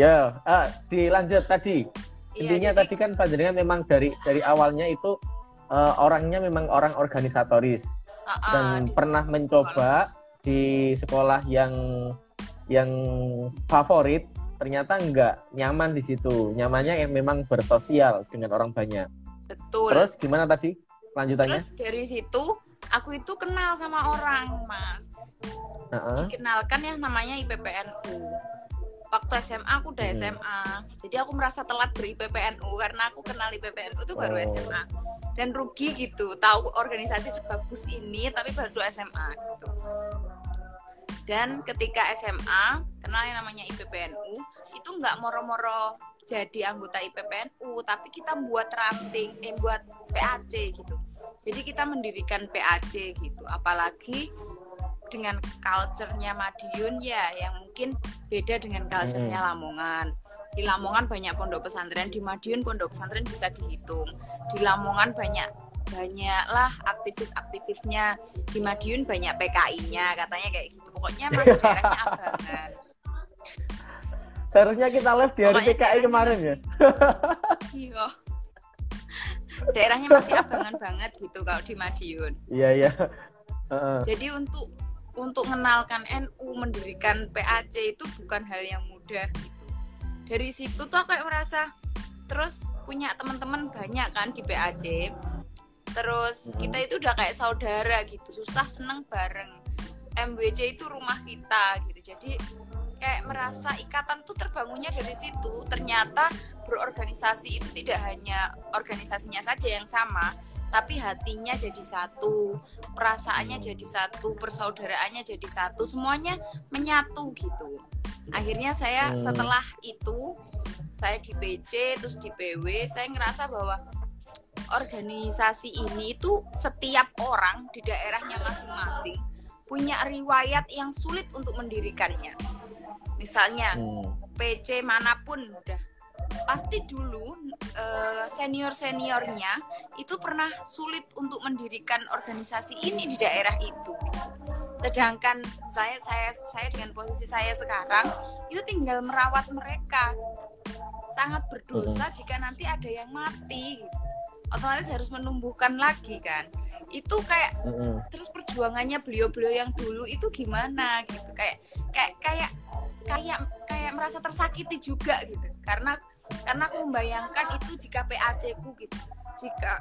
ya, ah, dilanjut tadi. Iya, Intinya jadi- tadi kan panjenengan memang dari dari awalnya itu eh, orangnya memang orang organisatoris Ah, ah, dan di- pernah mencoba di sekolah yang yang favorit ternyata enggak nyaman di situ. Nyamannya yang memang bersosial dengan orang banyak. betul. Terus gimana tadi lanjutannya? Terus dari situ aku itu kenal sama orang, Mas. Heeh. Dikenalkan yang namanya IPPNU. Waktu SMA aku udah Hmm. SMA. Jadi aku merasa telat ber IPPNU karena aku kenal IPPNU itu baru Oh. SMA. Dan rugi gitu, tahu organisasi sebagus ini tapi baru SMA gitu. Dan ketika SMA kenal yang namanya IPPNU itu nggak moro-moro jadi anggota IPPNU, tapi kita buat ranting, eh buat PAC gitu. Jadi kita mendirikan PAC gitu. Apalagi dengan culture-nya Madiun ya yang mungkin beda dengan culture-nya Lamongan. Di Lamongan banyak pondok pesantren, di Madiun pondok pesantren bisa dihitung. Di Lamongan banyak banyaklah aktivis-aktivisnya. Di Madiun banyak PKI-nya, katanya kayak gitu. Pokoknya masih daerahnya abangan. Seharusnya kita live di hari Pokoknya PKI kemarin ya. masih- [LAUGHS] Iya. Daerahnya masih abangan banget gitu kalau di Madiun. Iya iya. Heeh. Jadi untuk untuk mengenalkan NU mendirikan PAC itu bukan hal yang mudah gitu. Dari situ tuh kayak merasa terus punya teman-teman banyak kan di PAC. Terus kita itu udah kayak saudara gitu, susah seneng bareng. MWC itu rumah kita gitu. Jadi kayak merasa ikatan tuh terbangunnya dari situ. Ternyata berorganisasi itu tidak hanya organisasinya saja yang sama, tapi hatinya jadi satu, perasaannya Hmm. jadi satu, persaudaraannya jadi satu, semuanya menyatu gitu. Akhirnya saya Hmm. setelah itu saya di PC terus di PW, saya ngerasa bahwa organisasi ini itu setiap orang di daerahnya masing-masing punya riwayat yang sulit untuk mendirikannya. Misalnya Hmm. PC mana pun udah pasti dulu senior seniornya itu pernah sulit untuk mendirikan organisasi ini di daerah itu. Sedangkan saya saya saya dengan posisi saya sekarang itu tinggal merawat mereka. Sangat berdosa jika nanti ada yang mati. Otomatis harus menumbuhkan lagi kan? Itu kayak terus perjuangannya beliau-beliau yang dulu itu gimana gitu? Kayak kayak kayak kayak kayak merasa tersakiti juga gitu. Karena karena aku membayangkan itu jika PAC ku gitu. Jika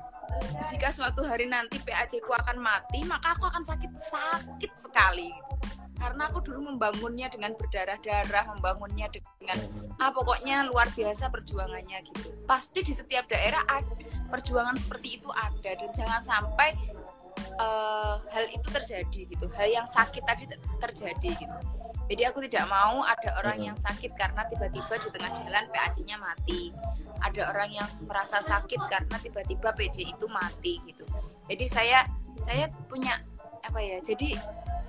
jika suatu hari nanti PAC ku akan mati maka aku akan sakit sakit sekali. Karena aku dulu membangunnya dengan berdarah-darah membangunnya dengan ah pokoknya luar biasa perjuangannya gitu. Pasti di setiap daerah ada perjuangan seperti itu ada. Dan jangan sampai eh, hal itu terjadi gitu. Hal yang sakit tadi ter- terjadi gitu jadi aku tidak mau ada orang yang sakit karena tiba-tiba di tengah jalan PAC-nya mati ada orang yang merasa sakit karena tiba-tiba PJ itu mati gitu jadi saya saya punya apa ya jadi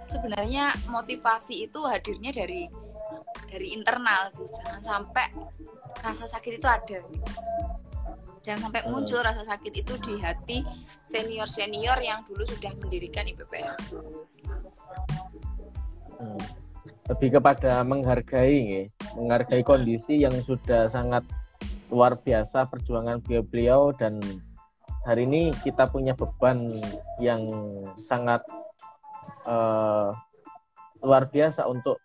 sebenarnya motivasi itu hadirnya dari dari internal sih jangan sampai rasa sakit itu ada gitu. jangan sampai Hmm. muncul rasa sakit itu di hati senior senior yang dulu sudah mendirikan IPPN Hmm. Lebih kepada menghargai, menghargai kondisi yang sudah sangat luar biasa perjuangan beliau-beliau dan hari ini kita punya beban yang sangat eh, luar biasa untuk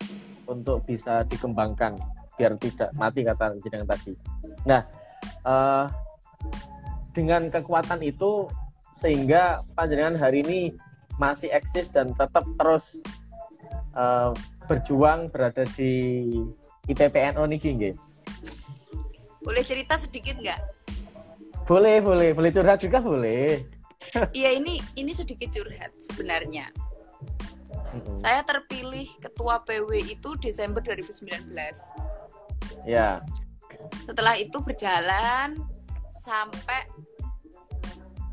untuk bisa dikembangkan biar tidak mati kata jenengan tadi. Nah, eh, dengan kekuatan itu sehingga panjenengan hari ini masih eksis dan tetap terus eh, berjuang berada di IPPNO niki nggih. boleh cerita sedikit nggak? Boleh, boleh, boleh curhat juga boleh. iya ini ini sedikit curhat sebenarnya. Saya terpilih ketua PW itu Desember 2019 Ya, setelah itu berjalan sampai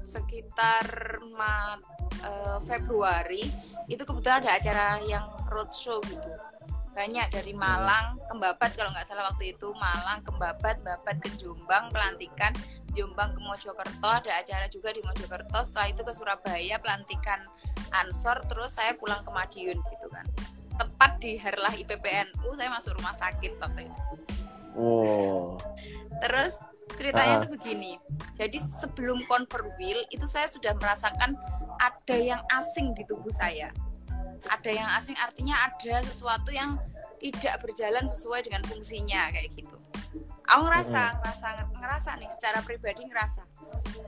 sekitar Ma uh, Februari itu kebetulan ada acara yang roadshow gitu. Banyak dari Malang ke Babat kalau nggak salah waktu itu. Malang ke Babat Babat ke Jombang pelantikan Jombang ke Mojokerto. Ada acara juga di Mojokerto. Setelah itu ke Surabaya pelantikan Ansor. Terus saya pulang ke Madiun gitu kan. Tepat di Herlah IPPNU saya masuk rumah sakit waktu itu. Oh terus ceritanya uh. tuh begini. Jadi sebelum convert wheel itu saya sudah merasakan ada yang asing di tubuh saya. Ada yang asing artinya ada sesuatu yang tidak berjalan sesuai dengan fungsinya kayak gitu. Aku ngerasa hmm. ngerasa ngerasa nih secara pribadi ngerasa.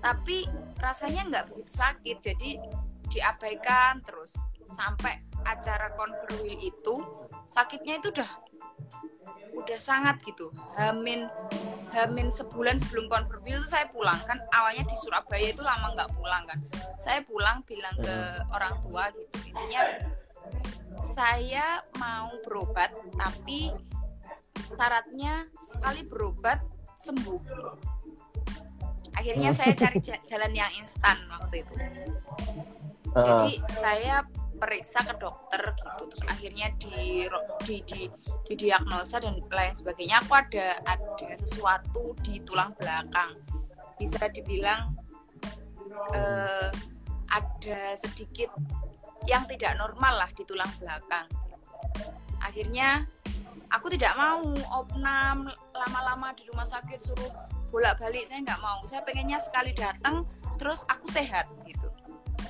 Tapi rasanya nggak begitu sakit jadi diabaikan terus. Sampai acara konferwil itu sakitnya itu udah udah sangat gitu. Hamin hamin sebulan sebelum konferwil itu saya pulang kan. Awalnya di Surabaya itu lama nggak pulang kan. Saya pulang bilang ke orang tua gitu. Intinya saya mau berobat tapi syaratnya sekali berobat sembuh. Akhirnya saya cari [LAUGHS] jalan yang instan waktu itu. Jadi saya periksa ke dokter gitu terus akhirnya di di di, di diagnosa dan lain sebagainya aku ada ada sesuatu di tulang belakang bisa dibilang uh, ada sedikit yang tidak normal lah di tulang belakang. Akhirnya aku tidak mau opnam lama-lama di rumah sakit suruh bolak-balik saya nggak mau. Saya pengennya sekali datang terus aku sehat gitu.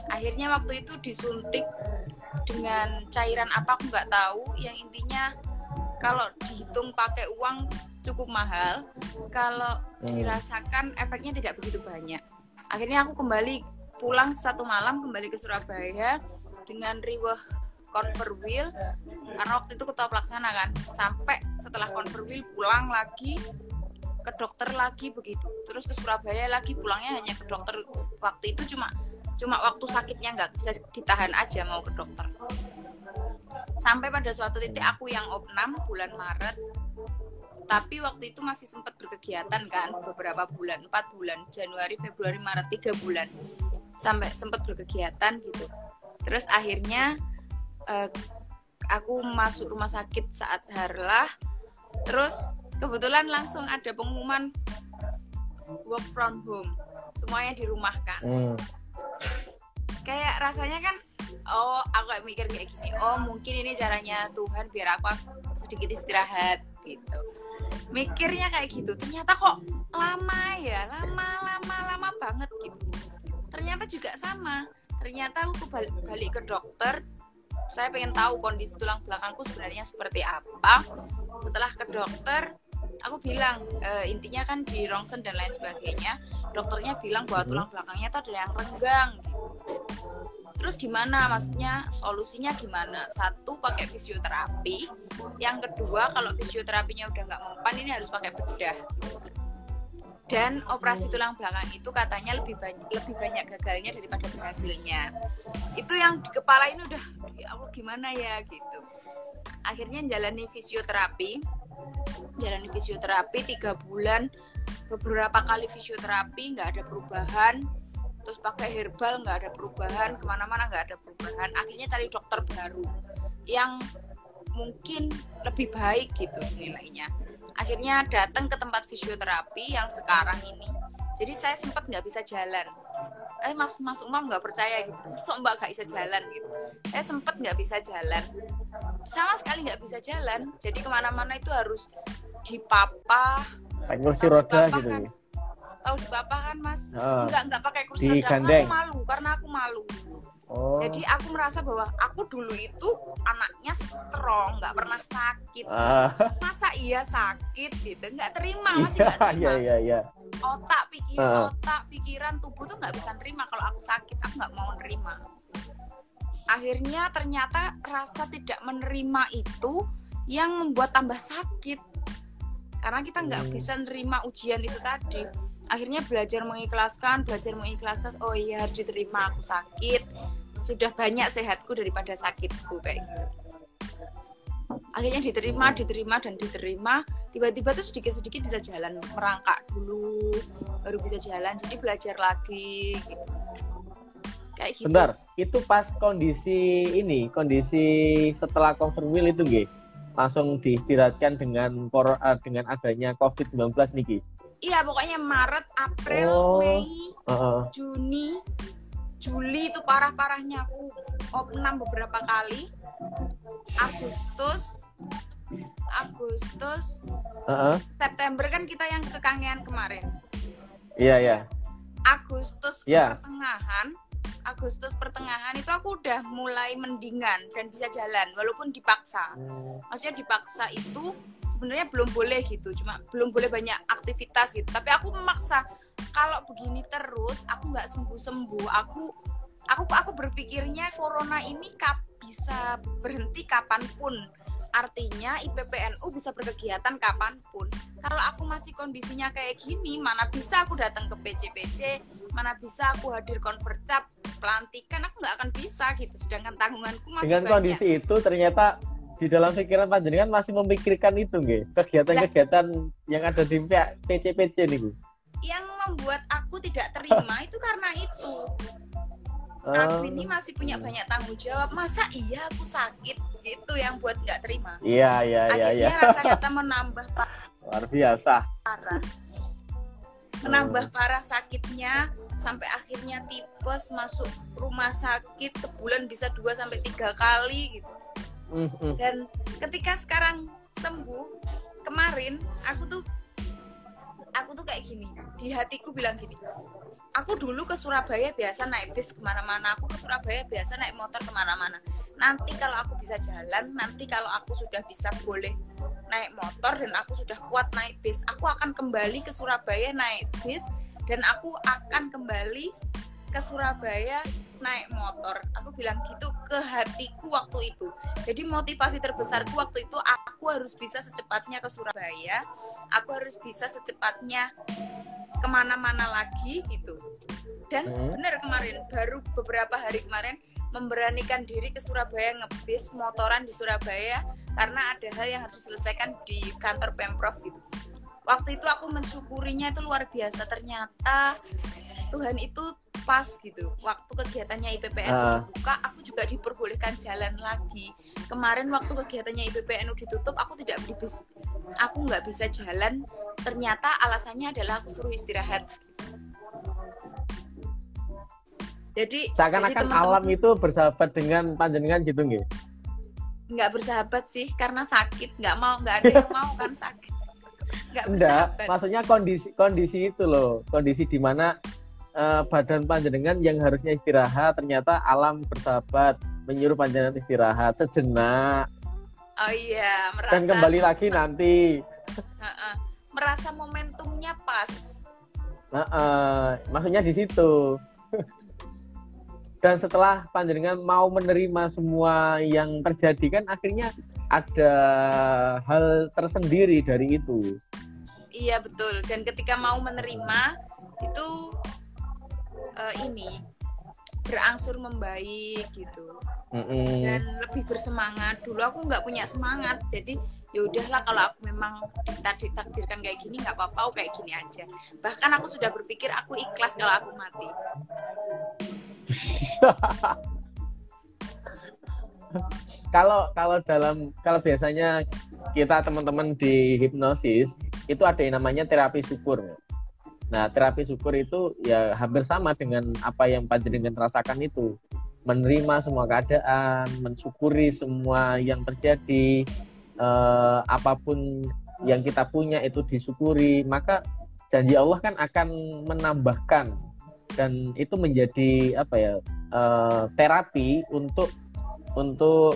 Akhirnya waktu itu disuntik dengan cairan apa aku nggak tahu. Yang intinya kalau dihitung pakai uang cukup mahal, kalau hmm. dirasakan efeknya tidak begitu banyak. Akhirnya aku kembali pulang satu malam kembali ke Surabaya dengan riweh wheel karena waktu itu ketua pelaksana kan sampai setelah wheel pulang lagi ke dokter lagi begitu terus ke Surabaya lagi pulangnya hanya ke dokter waktu itu cuma cuma waktu sakitnya nggak bisa ditahan aja mau ke dokter. Sampai pada suatu titik aku yang opnam bulan Maret. Tapi waktu itu masih sempat berkegiatan kan beberapa bulan empat bulan Januari Februari Maret tiga bulan. Sampai sempat berkegiatan gitu. Terus akhirnya uh, aku masuk rumah sakit saat harlah terus kebetulan langsung ada pengumuman work from home. Semuanya dirumahkan hmm. Kayak rasanya kan oh aku kayak mikir kayak gini oh mungkin ini caranya Tuhan biar aku sedikit istirahat gitu. Mikirnya kayak gitu ternyata kok lama ya lama lama lama banget gitu. Ternyata juga sama ternyata aku balik, balik ke dokter saya pengen tahu kondisi tulang belakangku sebenarnya seperti apa. Setelah ke dokter aku bilang e, intinya kan di rongsen dan lain sebagainya dokternya bilang bahwa tulang belakangnya itu ada yang renggang gitu. Terus gimana? Maksudnya solusinya gimana? Satu pakai fisioterapi. Yang kedua kalau fisioterapinya udah nggak mempan ini harus pakai bedah. Dan operasi tulang belakang itu katanya lebih banyak lebih banyak gagalnya daripada berhasilnya. Itu yang di kepala ini udah ya Allah gimana ya? Gitu. Akhirnya jalani fisioterapi jalani fisioterapi tiga bulan. Beberapa kali fisioterapi nggak ada perubahan. Terus pakai herbal nggak ada perubahan. Ke mana-mana nggak ada perubahan. Akhirnya cari dokter baru yang mungkin lebih baik gitu nilainya akhirnya datang ke tempat fisioterapi yang sekarang ini. Jadi saya sempat nggak bisa jalan. Eh mas mas umam nggak percaya gitu. So mbak nggak bisa jalan gitu. Saya sempat nggak bisa jalan. Sama sekali nggak bisa jalan. Jadi ke mana-mana itu harus dipapah. Pakai kursi roda gitu kan, ya? Tahu dipapah kan mas? Oh. nggak nggak pakai kursi roda. Aku malu karena aku malu. Jadi aku merasa bahwa aku dulu itu anaknya strong, nggak pernah sakit. Uh. Masa iya sakit gitu? Nggak terima, masih nggak terima. Iya, iya, iya. Otak, pikir, uh. otak, pikiran, tubuh tuh nggak bisa nerima kalau aku sakit. Aku nggak mau nerima. Akhirnya ternyata rasa tidak menerima itu yang membuat tambah sakit. Karena kita nggak hmm. bisa nerima ujian itu tadi akhirnya belajar mengikhlaskan belajar mengikhlaskan oh iya harus diterima aku sakit sudah banyak sehatku daripada sakitku kayak gitu akhirnya diterima diterima dan diterima tiba-tiba tuh sedikit-sedikit bisa jalan merangkak dulu baru bisa jalan jadi belajar lagi gitu. kayak gitu Bentar, itu pas kondisi ini, kondisi setelah confirm will itu nggih. Langsung diistirahatkan dengan kor- eh, dengan adanya COVID-19 niki. iya pokoknya Maret April Oh. Mei Heeh. Juni Juli itu parah-parahnya. Aku opnam beberapa kali. Agustus. Agustus. Heeh. September kan kita yang kekangean kemarin. Iya, iya. Agustus Ya. pertengahan. Agustus pertengahan itu aku udah mulai mendingan dan bisa jalan walaupun dipaksa. Maksudnya dipaksa itu sebenarnya belum boleh gitu cuma belum boleh banyak aktivitas gitu. Tapi aku memaksa kalau begini terus aku nggak sembuh sembuh aku aku aku berpikirnya corona ini kap bisa berhenti kapan pun. Artinya IPPNU bisa berkegiatan kapan pun. Kalau aku masih kondisinya kayak gini mana bisa aku datang ke PC-PC mana bisa aku hadir convercap pelantikan aku nggak akan bisa gitu. Sedangkan tanggunganku masih Dengan banyak. kondisi itu ternyata di dalam pikiran panjenengan masih memikirkan itu nggih, kegiatan-kegiatan yang ada di PC-PC niku. Yang membuat aku tidak terima itu karena itu aku ini masih punya banyak tanggung jawab masa iya aku sakit gitu yang buat nggak terima Iya, iya, iya, iya. akhirnya rasanya kita [LAUGHS] menambah Luar biasa. parah menambah parah sakitnya sampai akhirnya tipes masuk rumah sakit sebulan bisa dua sampai tiga kali gitu Mm, mm. dan ketika sekarang sembuh kemarin aku tuh aku tuh kayak gini di hatiku bilang gini aku dulu ke Surabaya biasa naik bis ke mana-mana aku ke Surabaya biasa naik motor ke mana-mana. Nanti kalau aku bisa jalan nanti kalau aku sudah bisa boleh naik motor dan aku sudah kuat naik bis aku akan kembali ke Surabaya naik bis dan aku akan kembali ke Surabaya naik motor aku bilang gitu ke hatiku waktu itu. Jadi motivasi terbesarku waktu itu aku harus bisa secepatnya ke Surabaya aku harus bisa secepatnya ke mana-mana lagi gitu. Dan Hmm. benar kemarin baru beberapa hari kemarin memberanikan diri ke Surabaya ngebis motoran di Surabaya karena ada hal yang harus diselesaikan di kantor pemprov gitu waktu itu aku mensyukurinya itu luar biasa. Ternyata Tuhan itu pas gitu. Waktu kegiatannya IPPN Ah. dibuka aku juga diperbolehkan jalan lagi. Kemarin waktu kegiatannya IPPNU ditutup aku tidak bisa aku nggak bisa jalan. Ternyata alasannya adalah aku suruh istirahat. Jadi Seakan-akan alam itu bersahabat dengan panjenengan gitu nggih. nggak bersahabat sih karena sakit. Nggak mau nggak ada yang mau kan sakit nggak Enggak, bersahabat maksudnya kondisi kondisi itu loh, kondisi di mana eh, badan panjenengan yang harusnya istirahat ternyata alam bersahabat menyuruh panjenengan istirahat sejenak oh iya merasa dan kembali lagi nanti. Heeh. merasa momentumnya pas Nah, eh, maksudnya di situ. [LAUGHS] Dan setelah panjenengan mau menerima semua yang terjadi kan akhirnya ada hal tersendiri dari itu. Iya betul. Dan ketika mau menerima itu eh, ini berangsur membaik gitu Mm-mm. dan lebih bersemangat. Dulu aku nggak punya semangat, jadi ya udahlah kalau aku memang tadi takdirkan kayak gini nggak apa-apa, kayak gini aja. Bahkan aku sudah berpikir aku ikhlas kalau aku mati. [LAUGHS] kalau kalau dalam kalau biasanya kita teman-teman di hipnosis itu ada yang namanya terapi syukur. Nah, terapi syukur itu ya hampir sama dengan apa yang panjenengan rasakan itu. Menerima semua keadaan, mensyukuri semua yang terjadi, eh, apa pun yang kita punya itu disyukuri, maka janji Allah kan akan menambahkan dan itu menjadi apa ya eh, terapi untuk untuk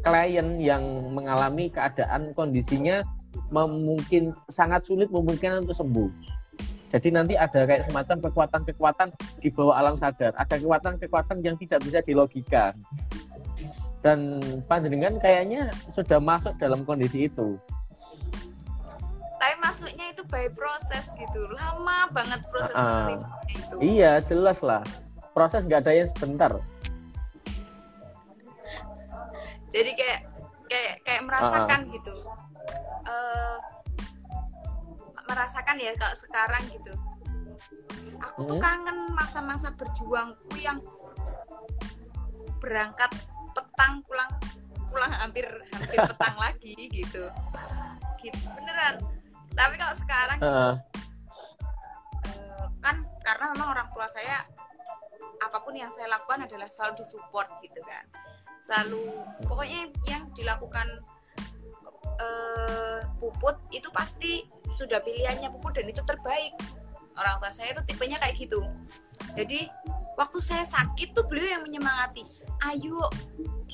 klien yang mengalami keadaan kondisinya memungkin sangat sulit memungkinkan untuk sembuh. Jadi nanti ada kayak semacam kekuatan-kekuatan di bawah alam sadar, ada kekuatan-kekuatan yang tidak bisa dilogikan. Dan panjenengan kayaknya sudah masuk dalam kondisi itu. Tapi masuknya itu by proses gitu, lama banget proses menerimanya itu. Iya, jelas lah. Proses nggak ada yang sebentar. Jadi kayak kayak kayak merasakan gitu. Eh, merasakan ya kalau sekarang gitu. Aku tuh kangen masa-masa berjuangku yang berangkat petang pulang pulang hampir hampir [LAUGHS] petang lagi gitu. Gitu beneran. Tapi kalau sekarang Heeh. eh, kan karena memang orang tua saya apa pun yang saya lakukan adalah selalu disupport gitu kan selalu pokoknya yang dilakukan eh, puput itu pasti sudah pilihannya puput dan itu terbaik. Orang tua saya itu tipenya kayak gitu. Jadi waktu saya sakit tuh beliau yang menyemangati. Ayo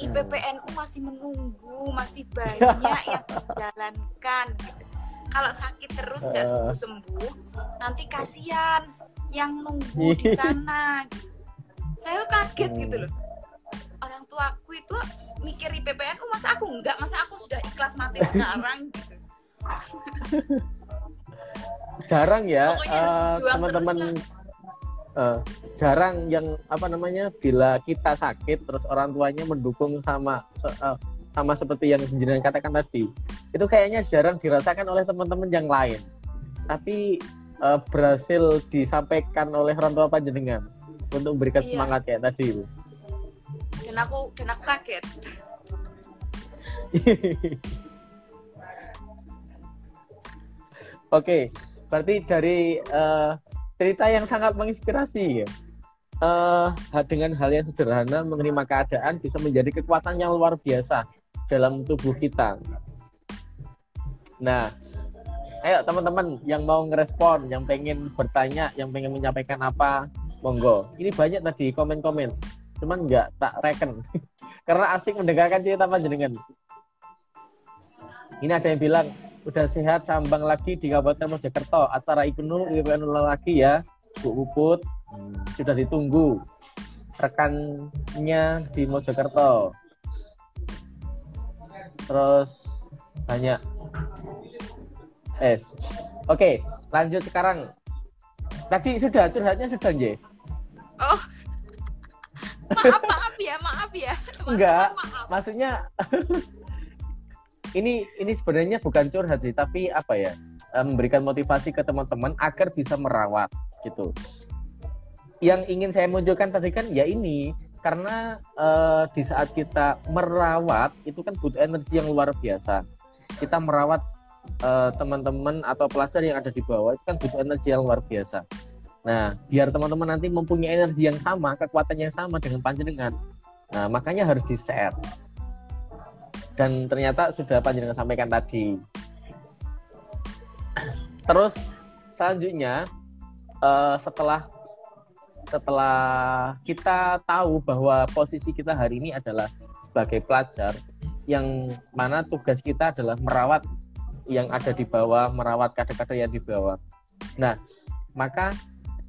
IPPNU masih menunggu masih banyak yang [LAUGHS] dijalankan kalau sakit terus nggak sembuh sembuh nanti kasihan yang nunggu di [LAUGHS] sana. Saya tuh kaget gitu loh orang tuaku itu mikir IPPNU masa aku enggak? Masa aku sudah ikhlas mati [LAUGHS] sekarang? Gitu jarang ya eh, teman-teman terus eh, jarang yang apa namanya bila kita sakit terus orang tuanya mendukung sama eh, sama seperti yang jenengan katakan tadi itu kayaknya jarang dirasakan oleh teman-teman yang lain. Tapi eh, berhasil disampaikan oleh orang tua panjenengan untuk memberikan Iya. semangat kayak tadi itu dan aku dan aku kaget [LAUGHS] Oke, berarti dari eh, cerita yang sangat menginspirasi ya. Ha- dengan hal yang sederhana menerima keadaan bisa menjadi kekuatan yang luar biasa dalam tubuh kita. Nah, ayo teman-teman yang mau ngerespon, yang pengen bertanya, yang pengen menyampaikan apa, monggo. Ini banyak tadi komen-komen, cuman nggak tak reken. [LAUGHS] Karena asik mendengarkan cerita panjenengan. Ini ada yang bilang udah sehat sambang lagi di Kabupaten Mojokerto. Acara Ibnu Ibnu lagi ya. Bu Puput sudah ditunggu rekannya di Mojokerto. Terus banyak. Es. Oke lanjut sekarang. Tadi sudah curhatnya sudah nje? Oh maaf maaf ya maaf ya. Teman-teman, Enggak. maaf. maksudnya ini ini sebenarnya bukan curhat sih tapi apa ya eh, memberikan motivasi ke teman-teman agar bisa merawat gitu. Yang ingin saya munculkan tadi kan ya ini karena eh, di saat kita merawat itu kan butuh energi yang luar biasa. Kita merawat eh, teman-teman atau pelajar yang ada di bawah itu kan butuh energi yang luar biasa nah biar teman-teman nanti mempunyai energi yang sama kekuatan yang sama dengan panjenengan nah makanya harus di share dan ternyata sudah panjenengan sampaikan tadi. Terus selanjutnya eh, setelah setelah kita tahu bahwa posisi kita hari ini adalah sebagai pelajar yang mana tugas kita adalah merawat yang ada di bawah, merawat kader-kader yang di bawah. Nah, maka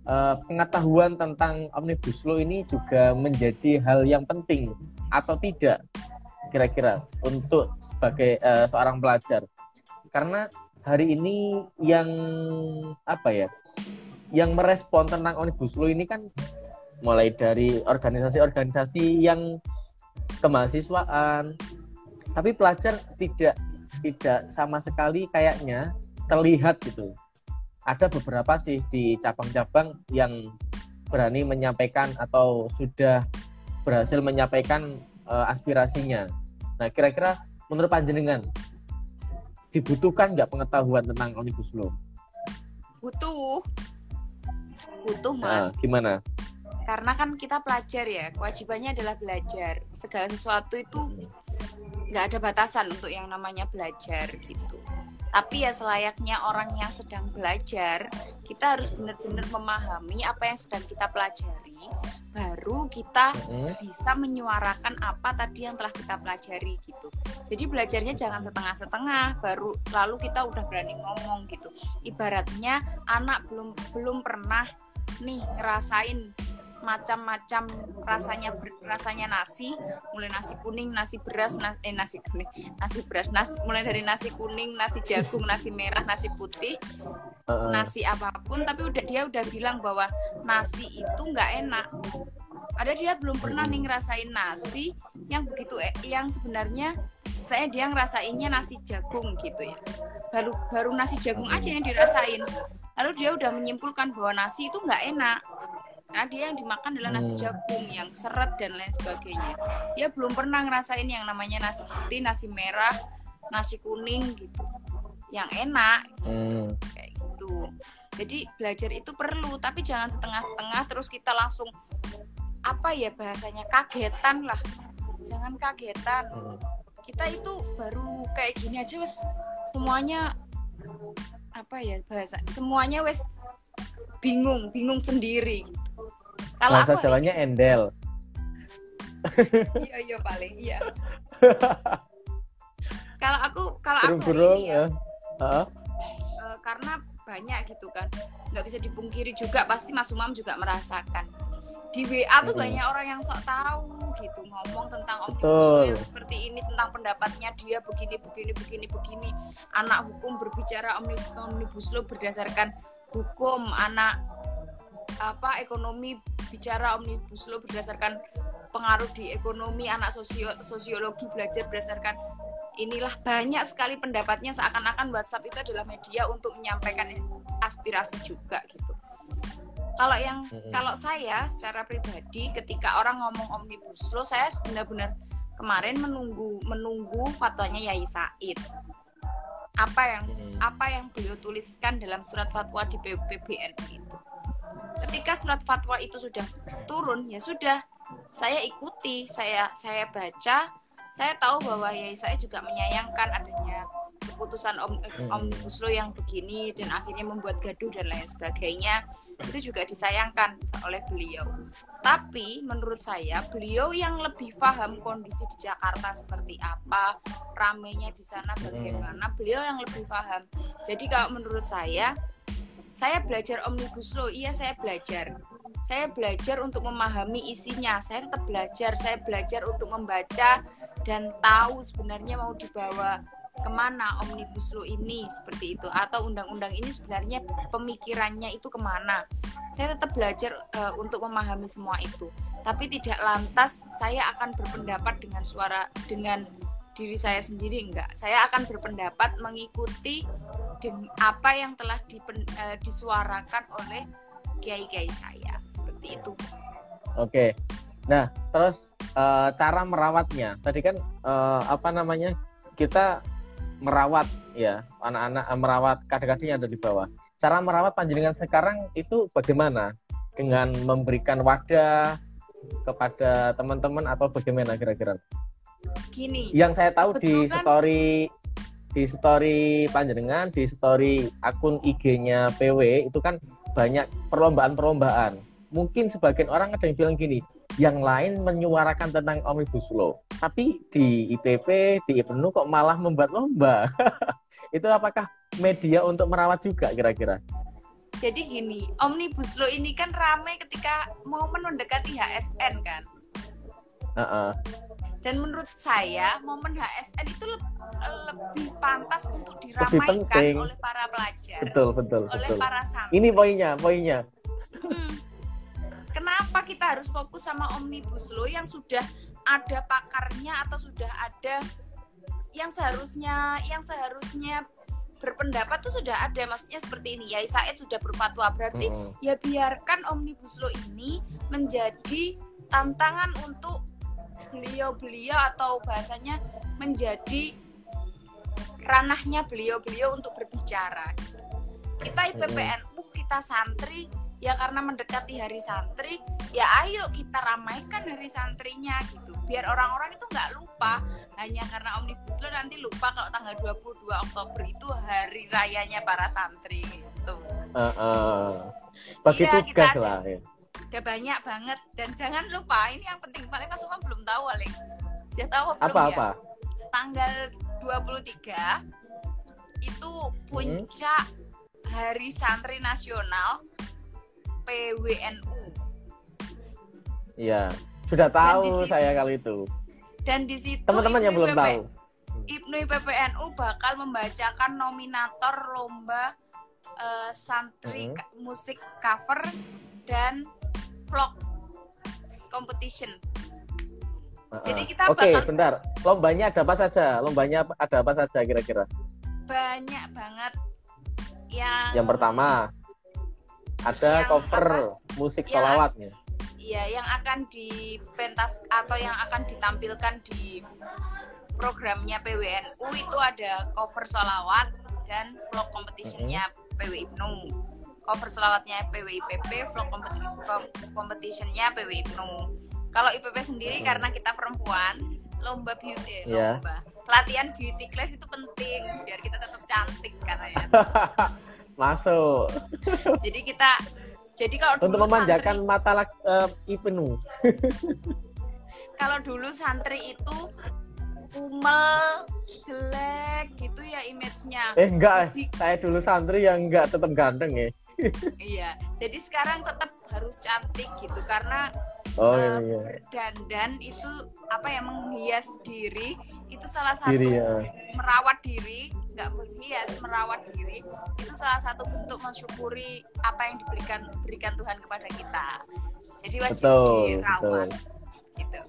eh, pengetahuan tentang omnibus law ini juga menjadi hal yang penting atau tidak kira-kira untuk sebagai eh, seorang pelajar. Karena hari ini yang apa ya yang merespon tentang omnibus law ini kan mulai dari organisasi-organisasi yang kemahasiswaan. Tapi pelajar tidak tidak sama sekali kayaknya terlihat gitu ada beberapa sih di cabang-cabang yang berani menyampaikan atau sudah berhasil menyampaikan eh, aspirasinya. Nah, kira-kira menurut panjenengan dibutuhkan nggak pengetahuan tentang omnibus law? butuh butuh Nah, mas gimana? karena kan kita pelajar ya kewajibannya adalah belajar segala sesuatu itu nggak ada batasan untuk yang namanya belajar gitu tapi ya selayaknya orang yang sedang belajar kita harus benar-benar memahami apa yang sedang kita pelajari baru kita Hmm? bisa menyuarakan apa tadi yang telah kita pelajari gitu. Jadi belajarnya jangan setengah-setengah baru lalu kita udah berani ngomong gitu. Ibaratnya anak belum belum pernah nih ngerasain macam-macam rasanya rasanya nasi mulai nasi kuning nasi beras na- eh nasi kuning nasi beras nasi mulai dari nasi kuning nasi jagung nasi merah nasi putih Heeh. nasi apa pun tapi udah dia udah bilang bahwa nasi itu nggak enak. Ada dia belum pernah nih ngerasain nasi yang begitu eh, yang sebenarnya saya dia ngerasainnya nasi jagung gitu ya. Baru baru nasi jagung aja yang dirasain. Lalu dia udah menyimpulkan bahwa nasi itu nggak enak karena dia yang dimakan adalah nasi Hmm. jagung yang seret dan lain sebagainya. Dia belum pernah ngerasain yang namanya nasi putih nasi merah nasi kuning gitu. Yang enak. Hmm. kayak gitu. Jadi belajar itu perlu tapi jangan setengah-setengah terus kita langsung apa ya bahasanya kagetan lah. Jangan kagetan. Hmm. kita itu baru kayak gini aja wes semuanya apa ya bahasa semuanya wes bingung bingung sendiri kalau Bahasa aku Jawanya endel. iya iya paling iya. [LAUGHS] Kalau aku kalau aku ini ya, ya. Eh, karena banyak gitu kan. Nggak bisa dipungkiri juga pasti Mas Umam juga merasakan. Di WA tuh banyak orang yang sok tahu gitu ngomong tentang omnibus seperti ini tentang pendapatnya dia begini begini begini begini. Anak hukum berbicara omnibus, omnibus law berdasarkan hukum anak apa ekonomi bicara omnibus law berdasarkan pengaruh di ekonomi anak sosio sosiologi belajar berdasarkan inilah banyak sekali pendapatnya seakan-akan WhatsApp itu adalah media untuk menyampaikan aspirasi juga gitu. Kalau yang kalau saya secara pribadi ketika orang ngomong omnibus law saya benar-benar kemarin menunggu menunggu fatwanya Yai Said. Apa yang Hmm. apa yang beliau tuliskan dalam surat fatwa di PBBN itu. Ketika surat fatwa itu sudah turun, ya sudah saya ikuti, saya saya baca, saya tahu bahwa Yai Said juga menyayangkan adanya keputusan om, eh, Hmm. omnibus law yang begini dan akhirnya membuat gaduh dan lain sebagainya. Itu juga disayangkan oleh beliau. Tapi menurut saya beliau yang lebih paham kondisi di Jakarta seperti apa, ramenya di sana bagaimana, beliau yang lebih paham. Jadi kalau menurut saya, saya belajar omnibus law, iya saya belajar. Saya belajar untuk memahami isinya. Saya tetap belajar. Saya belajar untuk membaca dan tahu sebenarnya mau dibawa ke mana omnibus law ini seperti itu atau undang-undang ini sebenarnya pemikirannya itu ke mana. Saya tetap belajar eh, untuk memahami semua itu. Tapi tidak lantas saya akan berpendapat dengan suara dengan diri saya sendiri enggak. Saya akan berpendapat mengikuti apa yang telah dipen- eh, disuarakan oleh kiai-kiai saya seperti itu. Oke. Nah, terus eh, cara merawatnya. Tadi kan eh, apa namanya? Kita merawat ya, anak-anak merawat kadang-kadang yang ada di bawah. Cara merawat panjenengan sekarang itu bagaimana? Dengan memberikan wadah kepada teman-teman atau bagaimana kira-kira? Gini, Yang saya tahu di Kebetulan- story di story panjenengan, di story akun IG-nya PW itu kan banyak perlombaan-perlombaan. Mungkin sebagian orang ada yang bilang gini, yang lain menyuarakan tentang omnibus law, tapi di IPP, di IPNU kok malah membuat lomba. [LAUGHS] itu apakah media untuk merawat juga kira-kira? jadi gini, omnibus law ini kan ramai ketika mau mendekati HSN kan. Heeh. Dan menurut saya momen HSN itu leb- lebih pantas untuk diramaikan oleh para pelajar, betul, betul, oleh betul. para santri. Ini poinnya, poinnya. Hmm. Kenapa kita harus fokus sama omnibus law yang sudah ada pakarnya atau sudah ada yang seharusnya yang seharusnya berpendapat tuh sudah ada maksudnya seperti ini Yai Said sudah berfatwa berarti Mm-mm. ya biarkan omnibus law ini menjadi tantangan untuk beliau-beliau atau bahasanya menjadi ranahnya beliau-beliau untuk berbicara. Kita IPPNU, kita santri, ya karena mendekati hari santri, ya ayo kita ramaikan hari santrinya gitu. Biar orang-orang itu nggak lupa, hanya karena omnibus law nanti lupa kalau tanggal 22 Oktober itu hari rayanya para santri gitu. Heeh. Bagi Iya, kita tugas ada. lah ya. Udah banyak banget dan jangan lupa ini yang penting paling mas Umam belum tahu paling sudah tahu apa belum Apa ya tanggal 23 itu puncak hari santri nasional PWNU Iya. Sudah tahu situ- saya kali itu. dan di situ Teman-teman yang belum tahu. IPNU PPNU bakal membacakan nominator lomba eh, santri ka- musik cover dan vlog competition Heeh. Jadi kita Oke, bakal- bentar. Lombanya ada apa saja? Lombanya ada apa saja kira-kira? banyak banget yang Yang pertama ada Yang cover apa? musik Yang- sholawatnya. ya yang akan dipentas atau yang akan ditampilkan di programnya PWNU itu ada cover solawat dan vlog competitionnya PW Ibnu cover solawatnya PWIPP vlog competitionnya PW Ibnu kalau IPP sendiri Mm-mm. karena kita perempuan lomba beauty Iya. lomba pelatihan beauty class itu penting biar kita tetap cantik katanya [LAUGHS] Masuk. [LAUGHS] jadi kita jadi kalau Untuk memanjakan santri- mata lak, eh, Ibnu. [LAUGHS] kalau dulu santri itu kumel jelek gitu ya image-nya Eh enggak, Di- saya dulu santri yang enggak tetap ganteng ya. [LAUGHS] iya jadi sekarang tetap harus cantik gitu karena Oh eh, iya. berdandan itu apa ya menghias diri itu salah satu Diri ya. merawat diri nggak berhias merawat diri itu salah satu bentuk mensyukuri apa yang diberikan berikan Tuhan kepada kita jadi wajib Betul, dirawat betul. gitu.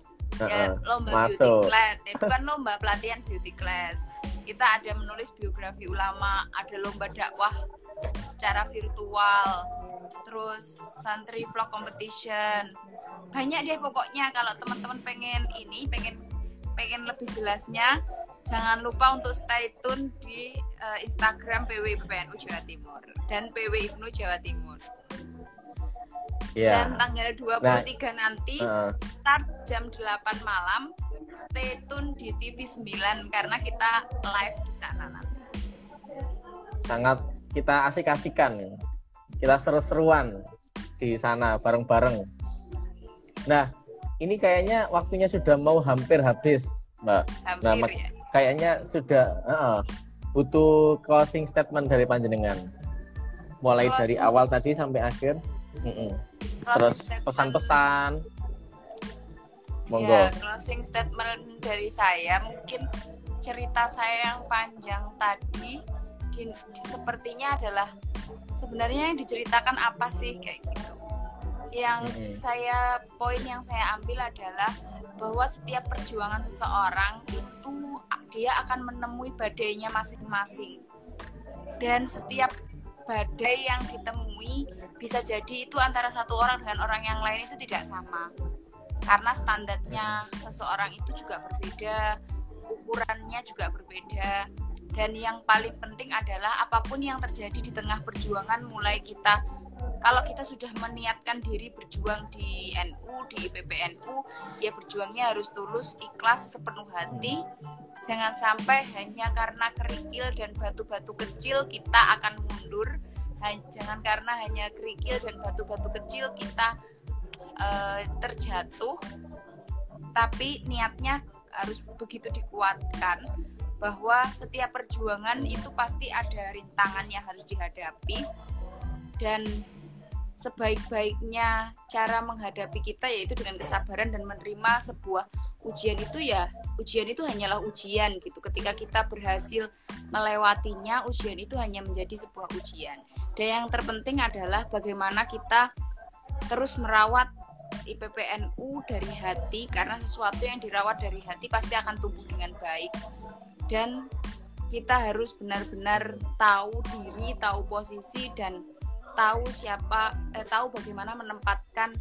Ya lomba masuk. beauty class. Eh, bukan [LAUGHS] lomba pelatihan beauty class. Kita ada menulis biografi ulama ada lomba dakwah secara virtual terus santri vlog competition. Banyak deh pokoknya kalau teman-teman pengen ini pengen pengen lebih jelasnya jangan lupa untuk stay tune di eh, Instagram PWPNU Jawa Timur dan PW Ibnu Jawa Timur dan Iya. tanggal 23 nanti Heeh. start jam 8 malam stay tune di TV 9 karena kita live di sana nanti sangat kita asik-asikan. Kita seru-seruan di sana bareng-bareng. Nah, ini kayaknya waktunya sudah mau hampir habis, Mbak. hampir Nah, ya Kayaknya sudah heeh, butuh closing statement dari panjenengan. Mulai dari Closing. awal tadi sampai akhir. Terus pesan-pesan. Monggo. Ya, closing statement dari saya mungkin cerita saya yang panjang tadi di- di- sepertinya adalah sebenarnya yang diceritakan apa sih kayak gitu. Yang Mm-mm. saya poin yang saya ambil adalah bahwa setiap perjuangan seseorang itu dia akan menemui badainya masing-masing. Dan setiap badai yang ditemui bisa jadi itu antara satu orang dengan orang yang lain itu tidak sama karena standarnya seseorang itu juga berbeda, ukurannya juga berbeda, dan yang paling penting adalah apa pun yang terjadi di tengah perjuangan mulai kita kalau kita sudah meniatkan diri berjuang di NU, di IPPNU, ya berjuangnya harus tulus, ikhlas, sepenuh hati. Jangan sampai hanya karena kerikil dan batu-batu kecil kita akan mundur. Jangan karena hanya kerikil dan batu-batu kecil kita eh, terjatuh tapi niatnya harus begitu dikuatkan bahwa setiap perjuangan itu pasti ada rintangan yang harus dihadapi dan sebaik-baiknya cara menghadapi kita yaitu dengan kesabaran dan menerima sebuah ujian itu ya ujian itu hanyalah ujian gitu. Ketika kita berhasil melewatinya ujian itu hanya menjadi sebuah ujian. Dan yang terpenting adalah bagaimana kita terus merawat IPPNU dari hati karena sesuatu yang dirawat dari hati pasti akan tumbuh dengan baik. Dan kita harus benar-benar tahu diri, tahu posisi dan tahu siapa eh, tahu bagaimana menempatkan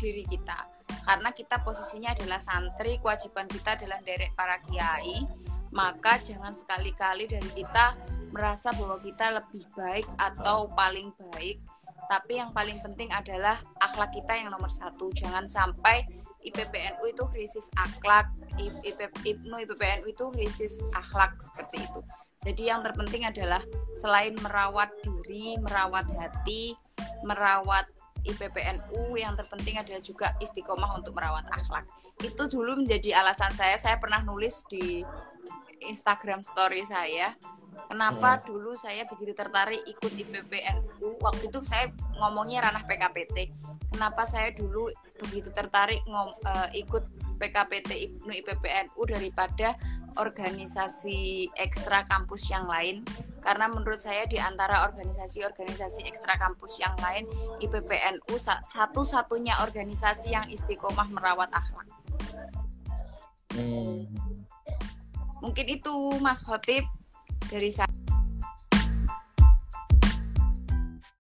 diri kita. Karena kita posisinya adalah santri, kewajiban kita adalah derek para kiai, maka jangan sekali-kali dari kita merasa bahwa kita lebih baik atau paling baik. Tapi yang paling penting adalah akhlak kita yang nomor satu. Jangan sampai IPPNU itu krisis akhlak IPNU IPPNU itu krisis akhlak seperti itu. Jadi yang terpenting adalah selain merawat diri merawat hati merawat IPPNU yang terpenting adalah juga istiqomah untuk merawat akhlak itu dulu menjadi alasan saya saya pernah nulis di Instagram story saya Kenapa dulu saya begitu tertarik ikut IPPNU? Waktu itu saya ngomongnya ranah PKPT. Kenapa saya dulu begitu tertarik ngom, eh, ikut PKPT IPPNU daripada organisasi ekstra kampus yang lain? Karena menurut saya di antara organisasi-organisasi ekstra kampus yang lain, IPPNU sa- satu-satunya organisasi yang istiqomah merawat akhlak. Hmm. Mungkin itu Mas Hotip dari saya.